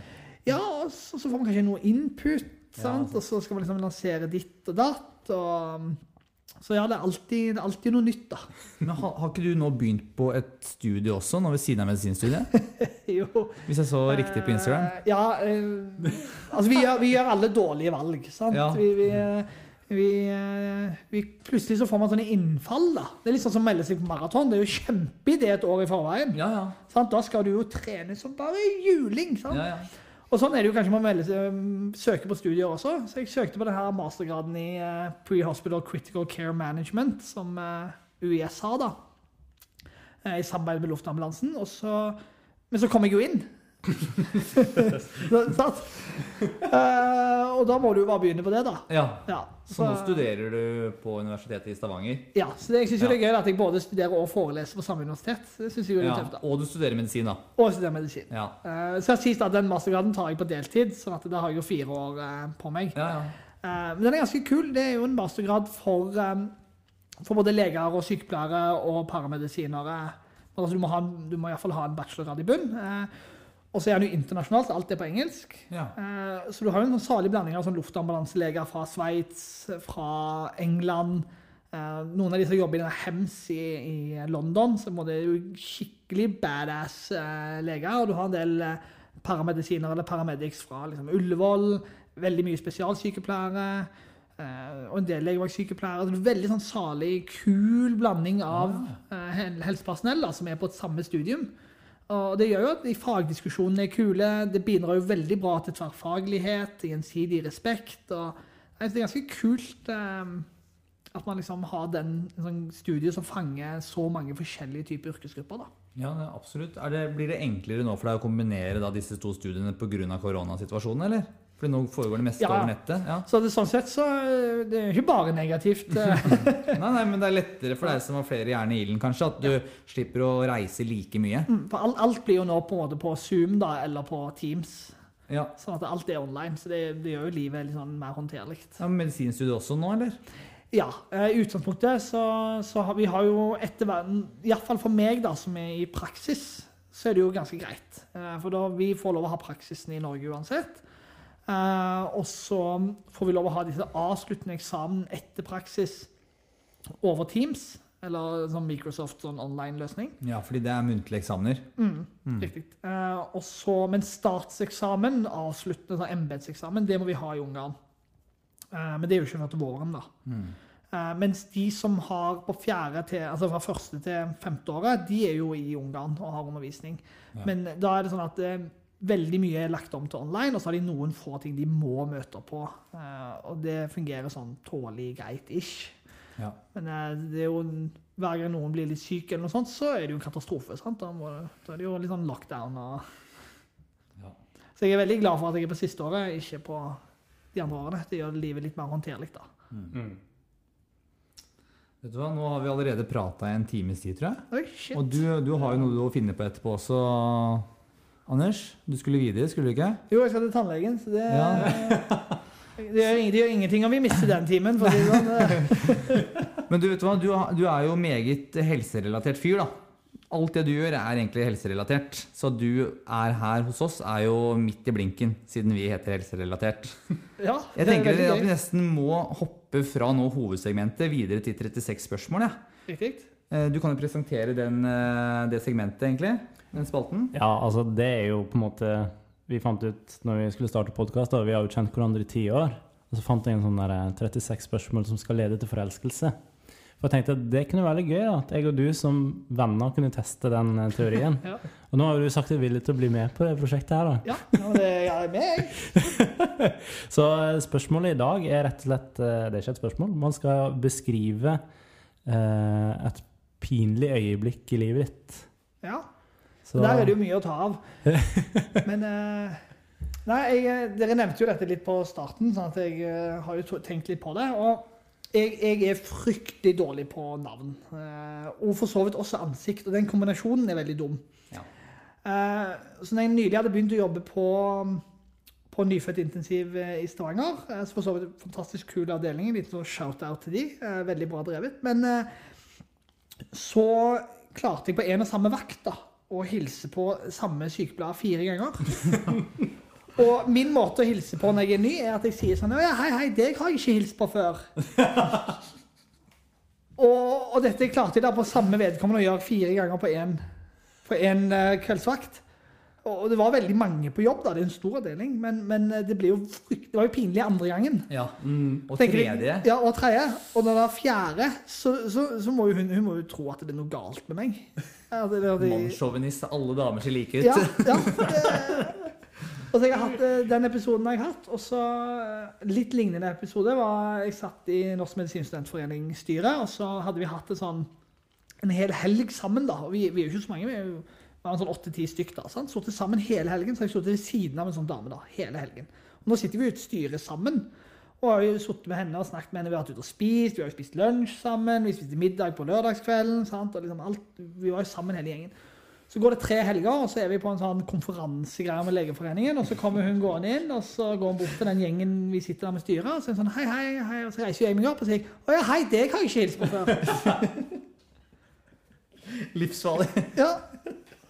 Ja, og så, så får man kanskje noe input, sant? Ja, og så skal man liksom lansere ditt og datt. og så ja, det er alltid, det er alltid noe nytt, da. Men har, har, ikke du nå begynt på et studie også, nå ved siden av medisinstudiet? <laughs> jo. Hvis jeg så riktig på Instagram? Uh, ja. Uh, altså, vi gjør, vi gjør, alle dårlige valg, sant. Ja. Vi, vi, vi, vi, plutselig så får man sånne innfall. da. Det er litt sånn som å melde seg på maraton. Det er jo kjempeidé et år i forveien. Ja, ja. Da skal du jo trene som bare juling. sant? Ja, ja. Og sånn er det jo kanskje man um, søker på studier også. Så jeg søkte på denne mastergraden i uh, Pre-Hospital Critical Care Management, som uh, UiS har, da. I samarbeid med luftambulansen. Så, men så kom jeg jo inn. <laughs> uh, og da må du jo bare begynne på det, da. Ja. ja så, så, nå studerer du på Universitetet i Stavanger? Ja. Så det, jeg syns ja. det er gøy at jeg både studerer og foreleser på samme universitet. Det synes jeg er ja. tøft da. Og du studerer medisin, da. Og jeg studerer medisin. Ja. Uh, så sier at den mastergraden tar jeg på deltid, sånn at da har jeg jo fire år uh, på meg. Ja, men den er ganske kul. Det er jo en mastergrad for, um, for både leger og sykepleiere og paramedisinere. Altså, du må, ha, du må iallfall ha en bachelorgrad i bunn. Uh, og så er den jo internasjonalt, alt er på engelsk. Ja. Eh, så du har jo en sånn salig blanding av sånn luftambulanseleger fra Sveits, fra England. Eh, noen av de som jobber i denne HEMS i, i London, så det er jo skikkelig badass eh, leger. Og du har en del paramedisiner eller paramedics fra liksom, Ullevål. Veldig mye spesialsykepleiere. og en del legevaktsykepleiere. Altså, veldig sånn salig, kul blanding av helsepersonell da, som er på et samme studium. Og det gjør jo at de fagdiskusjonene er kule. Det bidrar jo veldig bra til tverrfaglighet, gjensidig respekt. og Det er ganske kult um, at man liksom har den sånn studie som fanger så mange forskjellige typer yrkesgrupper. da. Ja, absolutt. Det, blir det enklere nå for deg å kombinere da, disse to studiene pga. koronasituasjonen, eller? Fordi nå foregår det meste ja. over nettet? Ja. Så det, sånn sett så det er ikke bare negativt. <laughs> nei, nei, men det er lettere for deg som har flere jern i ilden, kanskje, at du ja. slipper å reise like mye. Mm, for alt, alt, blir jo nå på en måte på Zoom da, eller på Teams. Ja. Sånn at alt er online. Så det, det gjør jo livet litt sånn mer håndterlig. Ja, Medisinstudiet også nå, eller? Ja. Eh, I utgangspunktet så, så har vi har jo etter verden Iallfall for meg, da, som er i praksis, så er det jo ganske greit. Eh, for da vi får lov å ha praksisen i Norge uansett. Uh, og så får vi lov å ha disse avsluttende eksamen etter praksis over Teams. Eller sånn Microsoft sånn online-løsning. Ja, fordi det er muntlige eksamener. Mm, mm. Riktig. Eh, også, men statseksamen, avsluttende sånn embetseksamen, det må vi ha i Ungarn. Eh, men det er jo ikke før til våren, da. Mm. Eh, mens de som har på fjerde til, altså fra første til femte året, de er jo i Ungarn og har undervisning. Ja. Men da er det sånn at veldig mye er lagt om til online, og så har de noen få ting de må møte på. Uh, og det fungerer sånn tålelig greit-ish. Ja. Men uh, det er jo, hver gang noen blir litt syk, eller noe sånt, så er det jo en katastrofe. Sant? Da, må, da er det jo litt sånn lockdown. Og... Ja. Så jeg er veldig glad for at jeg er på siste året, ikke på de andre årene. Det gjør livet litt mer håndterlig, da. Mm. Vet du hva, Nå har vi allerede prata i en times tid, tror jeg. Oi, shit. Og du, du har jo noe å finne på etterpå også, Anders. Du skulle videre, skulle du ikke? Jo, jeg skal til tannlegen, så det Ja. <laughs> det, gjør, det gjør ingenting om vi mister den timen. For det sånn. <laughs> Men du vet hva, du, du er jo meget helserelatert fyr, da. Alt det du gjør, er egentlig helserelatert. Så at du er her hos oss, er jo midt i blinken, siden vi heter Helserelatert. <laughs> Ja, Jeg er tenker at vi nesten må hoppe fra nå hovedsegmentet videre til 36 spørsmål. Ja. Riktig. Eh, Du kan jo presentere den, eh, det segmentet, egentlig. Den spalten. Ja, altså det er jo på en måte Vi fant ut når vi skulle starte podkast, vi har jo kjent hverandre i ti år. Og så fant jeg en sånn der eh, 36 spørsmål som skal lede til forelskelse. For jeg tenkte at det kunne være litt gøy at jeg og du som venner kunne teste den eh, teorien. <laughs> Ja. Og nå har du sagt deg villig til å bli med på det prosjektet her, da. Ja, ja, det er meg. <laughs> Så eh, spørsmålet i dag er rett og slett Det er ikke et spørsmål. Man skal beskrive eh, et pinlig øyeblikk i livet ditt. Ja, Så, Der er det jo mye å ta av. <laughs> Men eh, Nei, jeg, dere nevnte jo dette litt på starten, sånn at jeg eh, har jo tenkt litt på det. Og jeg, jeg er fryktelig dårlig på navn. eh, og for så vidt også ansikt. Og den kombinasjonen er veldig dum. Ja. Eh, så når jeg nylig hadde begynt å jobbe på, på nyfødtintensiv eh, i Stavanger, eh, så for så vidt fantastisk kul avdeling, litt sånn shout-out til de, eh, veldig bra drevet. Men eh, så klarte jeg på en og samme vakt da, å hilse på samme sykepleier fire ganger. <laughs> og min måte å hilse på når jeg er ny, er at jeg sier sånn ja, Hei, hei, deg har jeg ikke hilst på før. <laughs> og, og dette klarte jeg da på samme vedkommende å gjøre fire ganger på én på en, eh, kveldsvakt. Og det var veldig mange på jobb, da. Det er en stor avdeling. Men, men eh, det, ble jo frykt, det var jo pinlig andre gangen. Ja. mm, Og tredje Ja, og tredje. Og når det er fjerde, så, så, så må jo hun, hun må jo tro at det er noe galt med meg. Ja, det, det, det, Mannssjåvinist. Alle damer ser like ut. ja, ja. <laughs> det- Og så jeg har hatt eh, Den episoden jeg har hatt. Og så eh, litt lignende episode var Jeg satt i Norsk medisinstudentforening-styret, og så hadde vi hatt en sånn en hel helg sammen, da. Og vi, vi er jo ikke så mange. vi er jo var en sånn åtte-ti stykk da. sant? Sittet sammen hele helgen. Så jeg sittet ved siden av en sånn dame da, hele helgen. Og nå sitter vi i et styre sammen. Og har jo sittet med henne og snakket med henne. Vi har vært ute og spist, vi har jo spist lunsj sammen, vi spiste middag på lørdagskvelden. sant? Og liksom alt, Vi var jo sammen hele gjengen. Så går det tre helger, og så er vi på en sånn konferansegreie med Legeforeningen. Og så kommer hun gående inn, og så går hun bort til den gjengen vi sitter der med styret. Og så er hun sånn hei, hei, hei. Og så reiser jeg meg opp og sier å ja, hei, deg har jeg ikke hilst på før. <laughs> Livsfarlig. Ja.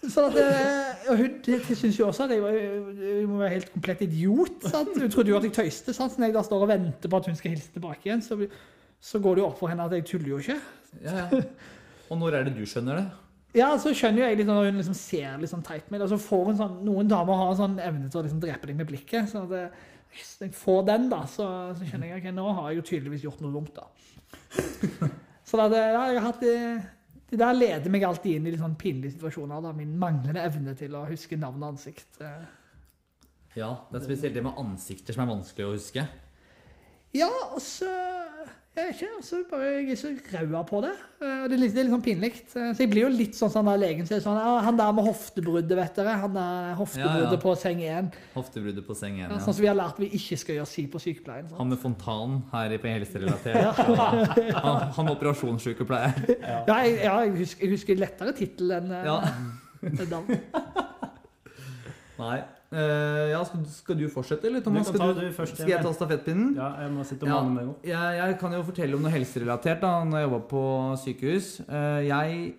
Sånn at, eh, og hun syns jo også at jeg, var, jeg må være helt komplett idiot. Sant? Hun trodde jo at jeg tøyste. Sant? Så når jeg da står og venter på at hun skal hilse tilbake igjen, så, så går det jo opp for henne at jeg tuller jo ikke. Ja, ja. Og når er det du skjønner det? Ja, så skjønner jeg litt når hun liksom ser litt sånn teit med det. Og så får hun sånn, Noen damer har sånn evne til å liksom drepe deg med blikket. sånn at Hvis jeg får den, da, så, så skjønner jeg ok, nå har jeg jo tydeligvis gjort noe dumt. da. Så da, det, ja, jeg har hatt det, der leder meg alltid inn i litt sånn pinlige situasjoner. da, Min manglende evne til å huske navn og ansikt. eh. Ja, det er spesielt det med ansikter som er vanskelig å huske. Ja, og så Jeg vet ikke, altså bare jeg er så raua på det. Eh, Det er litt, det er litt sånn pinlig. Eh, Så jeg blir jo litt sånn som han der legen sier sånn Han der med hoftebruddet, vet dere. Han der hoftebruddet Ja, ja. på seng 1. Hoftebruddet på seng 1. Ja, sånn som vi har lært vi ikke skal gjøre si på sykepleien. Han med fontan her på helserelatert. <laughs> Han, han operasjonssykepleier. Ja, jeg, ja, jeg, husker, jeg husker lettere tittel enn eh, Ja. navn. Nei. Eh, ja, skal, skal du fortsette, eller Thomas? Du Skal, ta du, først, skal jeg ta stafettpinnen? Ja, jeg må sitte og Ja. meg opp. Jeg, jeg kan jo fortelle om noe helserelatert da når jeg jobba på sykehus. Uh, Jeg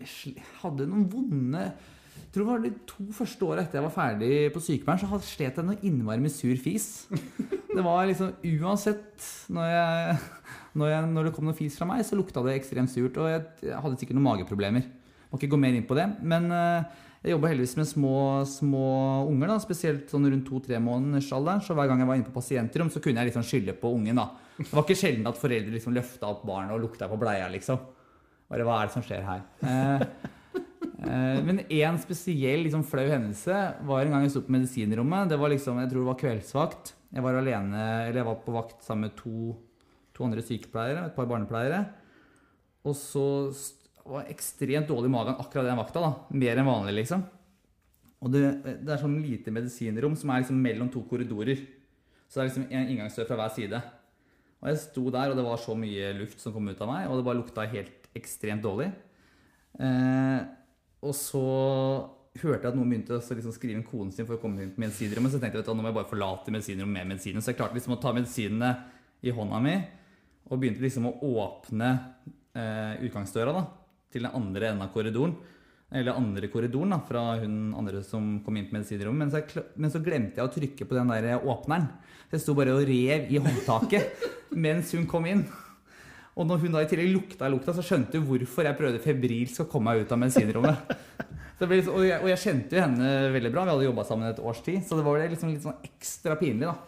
hadde noen vonde Jeg tror det var de to første åra etter jeg var ferdig på sykepleien, så slet jeg noe innmari med sur fis. <laughs> Det var liksom Uansett når, jeg, når, jeg, når det kom noe fis fra meg, så lukta det ekstremt surt. Og jeg, jeg hadde sikkert noen mageproblemer. Må ikke gå mer inn på det. Men eh, jeg jobba heldigvis med små, små unger, da, spesielt sånn rundt to-tre måneders alderen. Så hver gang jeg var inne på pasientrom, så kunne jeg liksom skylde på ungen. da. Det var ikke sjelden at foreldre liksom løfta opp barnet og lukta på bleia, liksom. Bare hva er det som skjer her? Eh, eh, men én spesiell liksom, flau hendelse var en gang jeg sto på medisinrommet. Det var liksom, Jeg tror det var kveldsvakt. Jeg var alene, eller jeg var på vakt sammen med to, to andre sykepleiere og et par barnepleiere. Og så var ekstremt dårlig i magen akkurat den vakta. da, Mer enn vanlig, liksom. Og det, det er sånn lite medisinrom som er liksom mellom to korridorer. Så det er liksom en inngangsdør fra hver side. Og jeg sto der, og det var så mye luft som kom ut av meg, og det bare lukta helt ekstremt dårlig. Eh, og så hørte jeg at noen begynte å liksom skrive inn koden sin for å komme inn på medisinrommet. Så tenkte jeg at nå må jeg bare forlate medisinrommet med medisinen. Så jeg klarte liksom å ta medisinene i hånda mi og begynte liksom å åpne eh, utgangsdøra da, til den andre enden av korridoren. Eller andre korridoren da, fra hun andre som kom inn på medisinrommet. Men så, men så glemte jeg å trykke på den der åpneren. Så jeg sto bare og rev i håndtaket <laughs> mens hun kom inn. Og når hun da i tillegg lukta lukta, så skjønte hun hvorfor jeg prøvde febrilsk å komme meg ut av medisinrommet. <laughs> Liksom, og, jeg, og, jeg, kjente jo henne veldig bra. Vi hadde jobba sammen et års tid. Så det var liksom litt sånn ekstra pinlig, da.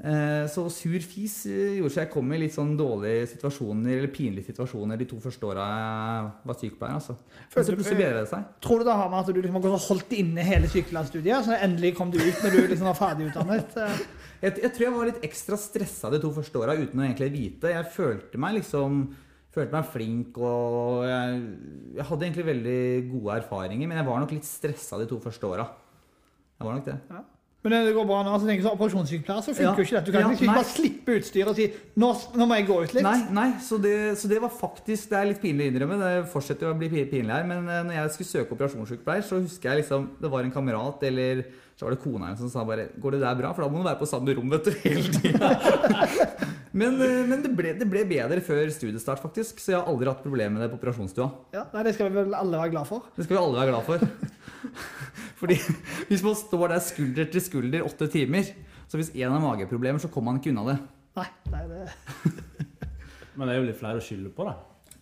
Eh, så sur fis eh, gjorde så jeg kom i litt sånn dårlige situasjoner, eller pinlige situasjoner de to første åra jeg var sykepleier. altså. Men så plutselig bedret det seg. Tror du det har med at du liksom har holdt inne hele sykepleierstudiet, så endelig kom du ut når du liksom var ferdig utdannet? <laughs> jeg, jeg, tror jeg var litt ekstra stressa de to første åra uten å egentlig vite. Jeg følte meg liksom følte meg flink og jeg, jeg, hadde egentlig veldig gode erfaringer, men jeg var nok litt stressa de to første åra. Jeg var nok det. Ja. Men det går bra nå. så tenker så Operasjonssykepleier så funker jo ikke dette. Du kan ja, ikke bare slippe utstyret og si nå, nå, må jeg gå ut litt'. Nei, nei så, det, så, det, var faktisk Det er litt pinlig å innrømme. Det fortsetter å bli pinlig her. Men eh, når jeg skulle søke operasjonssykepleier, så husker jeg liksom det var en kamerat eller så var det kona hennes som sa bare 'Går det der bra?' For da må du være på samme rom vet du, hele tida. <laughs> men, eh, men det, ble, det, ble, bedre før studiestart, faktisk. Så jeg har aldri hatt problemer med det på operasjonsstua. Ja, nei, Det skal vi vel alle være glad for? Det skal vi alle være glad for. Fordi <laughs> hvis man står der skulder til skulder åtte timer, så hvis én har mageproblemer, så kommer man ikke unna det. Nei, nei det... <laughs> Men det er jo litt flere å skylde på, da.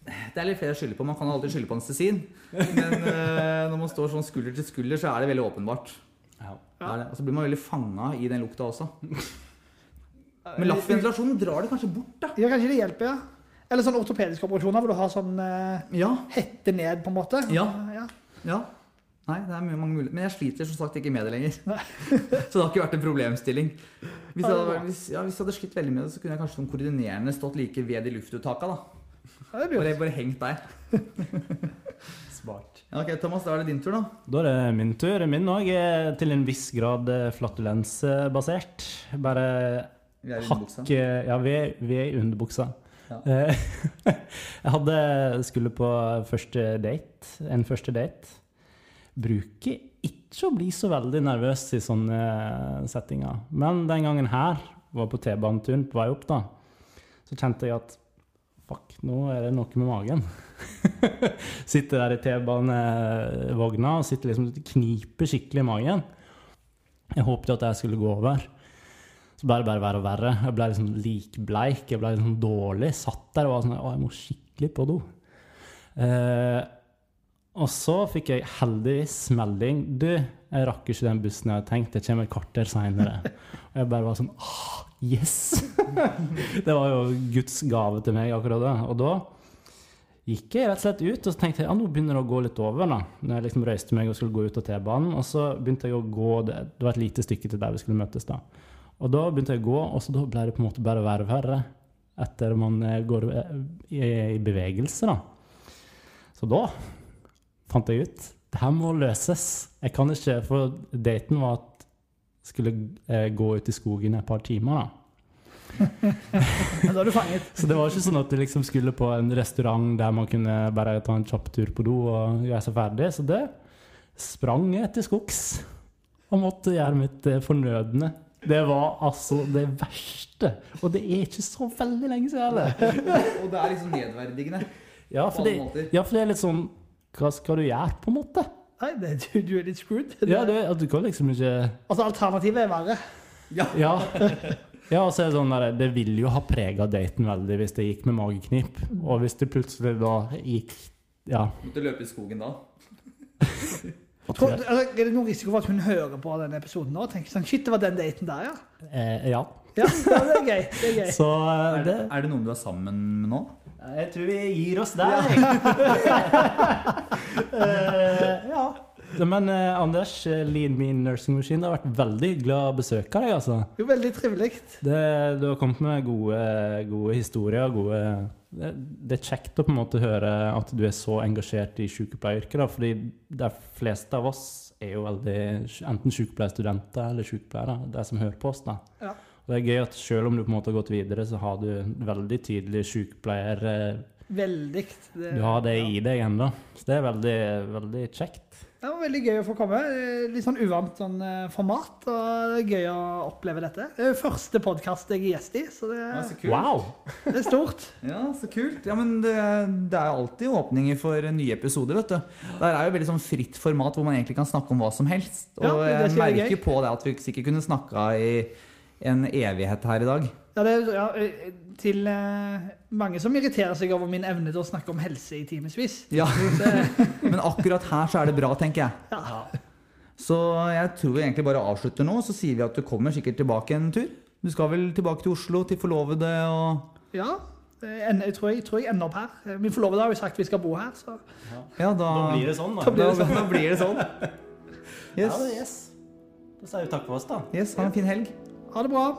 Det er litt flere å skylde på. Man kan jo alltid skylde på anestesin. Men uh, <laughs> når man står sånn skulder til skulder, så er det veldig åpenbart. Ja. Og så blir man veldig fanga i den lukta også. Men laffventilasjonen drar det kanskje bort, da. Ja, kanskje det hjelper, ja. Eller sånn ortopediske operasjoner hvor du har sånn uh, ja. hette ned, på en måte. Ja. ja. ja. Nei, det er mange muligheter. Men jeg sliter som sagt ikke med det lenger. <laughs> så det har ikke vært en problemstilling. Hvis jeg, hadde, hvis, ja, hvis jeg hadde slitt veldig med det, så kunne jeg kanskje som koordinerende stått like ved de luftuttaka. da. Ja, det bare, bare hengt der. <laughs> Smart. Ja, ok, Thomas, da er det din tur, da. Da er det min tur. Min òg er til en viss grad eh, flatulensbasert. Bare hakk Ja, vi er, vi er i underbuksa. Ja. Eh, <laughs> jeg hadde skulle på første date, en første date. Bruker ikke å bli så veldig nervøs i sånne settinger. Men den gangen her, var på T-baneturen på vei opp, da, så kjente jeg at fuck, nå er det noe med magen. <laughs> sitter der i T-banevogna og sitter liksom kniper skikkelig i magen. Jeg håpet at jeg skulle gå over. Så ble det bare verre og verre. Jeg ble liksom likbleik, jeg ble liksom dårlig. Satt der og var sånn Å, jeg må skikkelig på do. Eh, og så fikk jeg heldigvis melding. Du, jeg rakk ikke den bussen jeg hadde tenkt. Jeg kommer et kvarter seinere. Og jeg bare var sånn Åh, yes! <laughs> det var jo Guds gave til meg akkurat det. Og da gikk jeg rett og slett ut og så tenkte jeg, ja, nå begynner det å gå litt over. da, når jeg liksom røyste meg og skulle gå ut av T-banen. Og så begynte jeg å gå, det, var et lite stykke til der vi skulle møtes. da. Og da begynte jeg å gå, og så da ble det på en måte bare verre og verre etter man går eh, i bevegelse. da. Så da fant jeg ut det her må løses. Jeg kan ikke, For daten var at jeg skulle eh, gå ut i skogen et par timer. da. <laughs> da er du fanget. <laughs> Så det var ikke sånn at du liksom skulle på en restaurant der man kunne bare ta en kjapp tur på do og gjøre seg ferdig. Så det sprang jeg til skogs og måtte gjøre mitt eh, fornødne. Det var altså det verste. Og det er ikke så veldig lenge siden heller. <laughs> og det er liksom nedverdigende. Ja for, det, ja, for det er litt sånn Hva skal du gjøre, på en måte? Nei, det, du, du, er litt screwed. Ja, det, du kan liksom ikke Altså, alternativet er verre. Ja. ja. Ja, og så er Det sånn der, det vil jo ha prega daten veldig hvis det gikk med mageknip. Og hvis det plutselig da gikk Ja. Måtte løpe i skogen da? <laughs> Tror, altså, er det noen risiko for at hun hører på denne episoden nå og tenker sånn Shit, det var den daten der, ja? Eh, ja. ja. det er gøy. Det er gøy. <laughs> Så, uh, er, det, er, det, noen du er sammen med nå? Jeg tror vi gir oss der. uh, <laughs> ja. Men eh, Anders, Lead Lean Mean Nursing Machine, det har vært veldig glad å besøke deg. altså. Jo, veldig trivelig. Du har kommet med gode, gode historier. Gode, det, det, er kjekt å på en måte høre at du er så engasjert i sykepleieryrket. Fordi de fleste av oss er jo veldig enten sykepleierstudenter eller sykepleiere, de som hører på oss. da. Ja. Det er gøy at selv om du på en måte har gått videre, så har du veldig tydelig sykepleier... Veldig. Det, Du har det ja. i deg ennå. Så det er veldig, veldig kjekt. Det var veldig gøy å få komme. Eh, Litt sånn uvant sånn, eh, format, og det er gøy å oppleve dette. Det er første podkast jeg er gjest i, så det, Ja, så kult. Wow! det er stort. <laughs> Ja, så kult. Ja, men det, det er alltid åpninger for nye episoder, vet du. Det er jo veldig sånn fritt format hvor man egentlig kan snakke om hva som helst. Og Ja, er jeg er merker gøy. på det at vi sikkert kunne snakka i en evighet her i dag. Ja, det er, ja, eh, til eh, mange som irriterer seg over min evne til å snakke om helse i timevis. Ja, <laughs> Men akkurat her så er det bra, tenker jeg. Ja. Så jeg tror vi egentlig bare avslutter nå, så sier vi at du kommer sikkert tilbake en tur. Du skal vel tilbake til Oslo, til forlovede og ja eh, jeg, tror jeg, jeg tror jeg ender opp her. Min forlovede har jo sagt vi skal bo her, så Ja, da, Da blir det sånn, da. Da blir det sånn. da blir det sånn. <laughs> Ja, Yes. det er yes. Da sier vi takk for oss, da. yes, ha en fin helg. Hadi bakalım.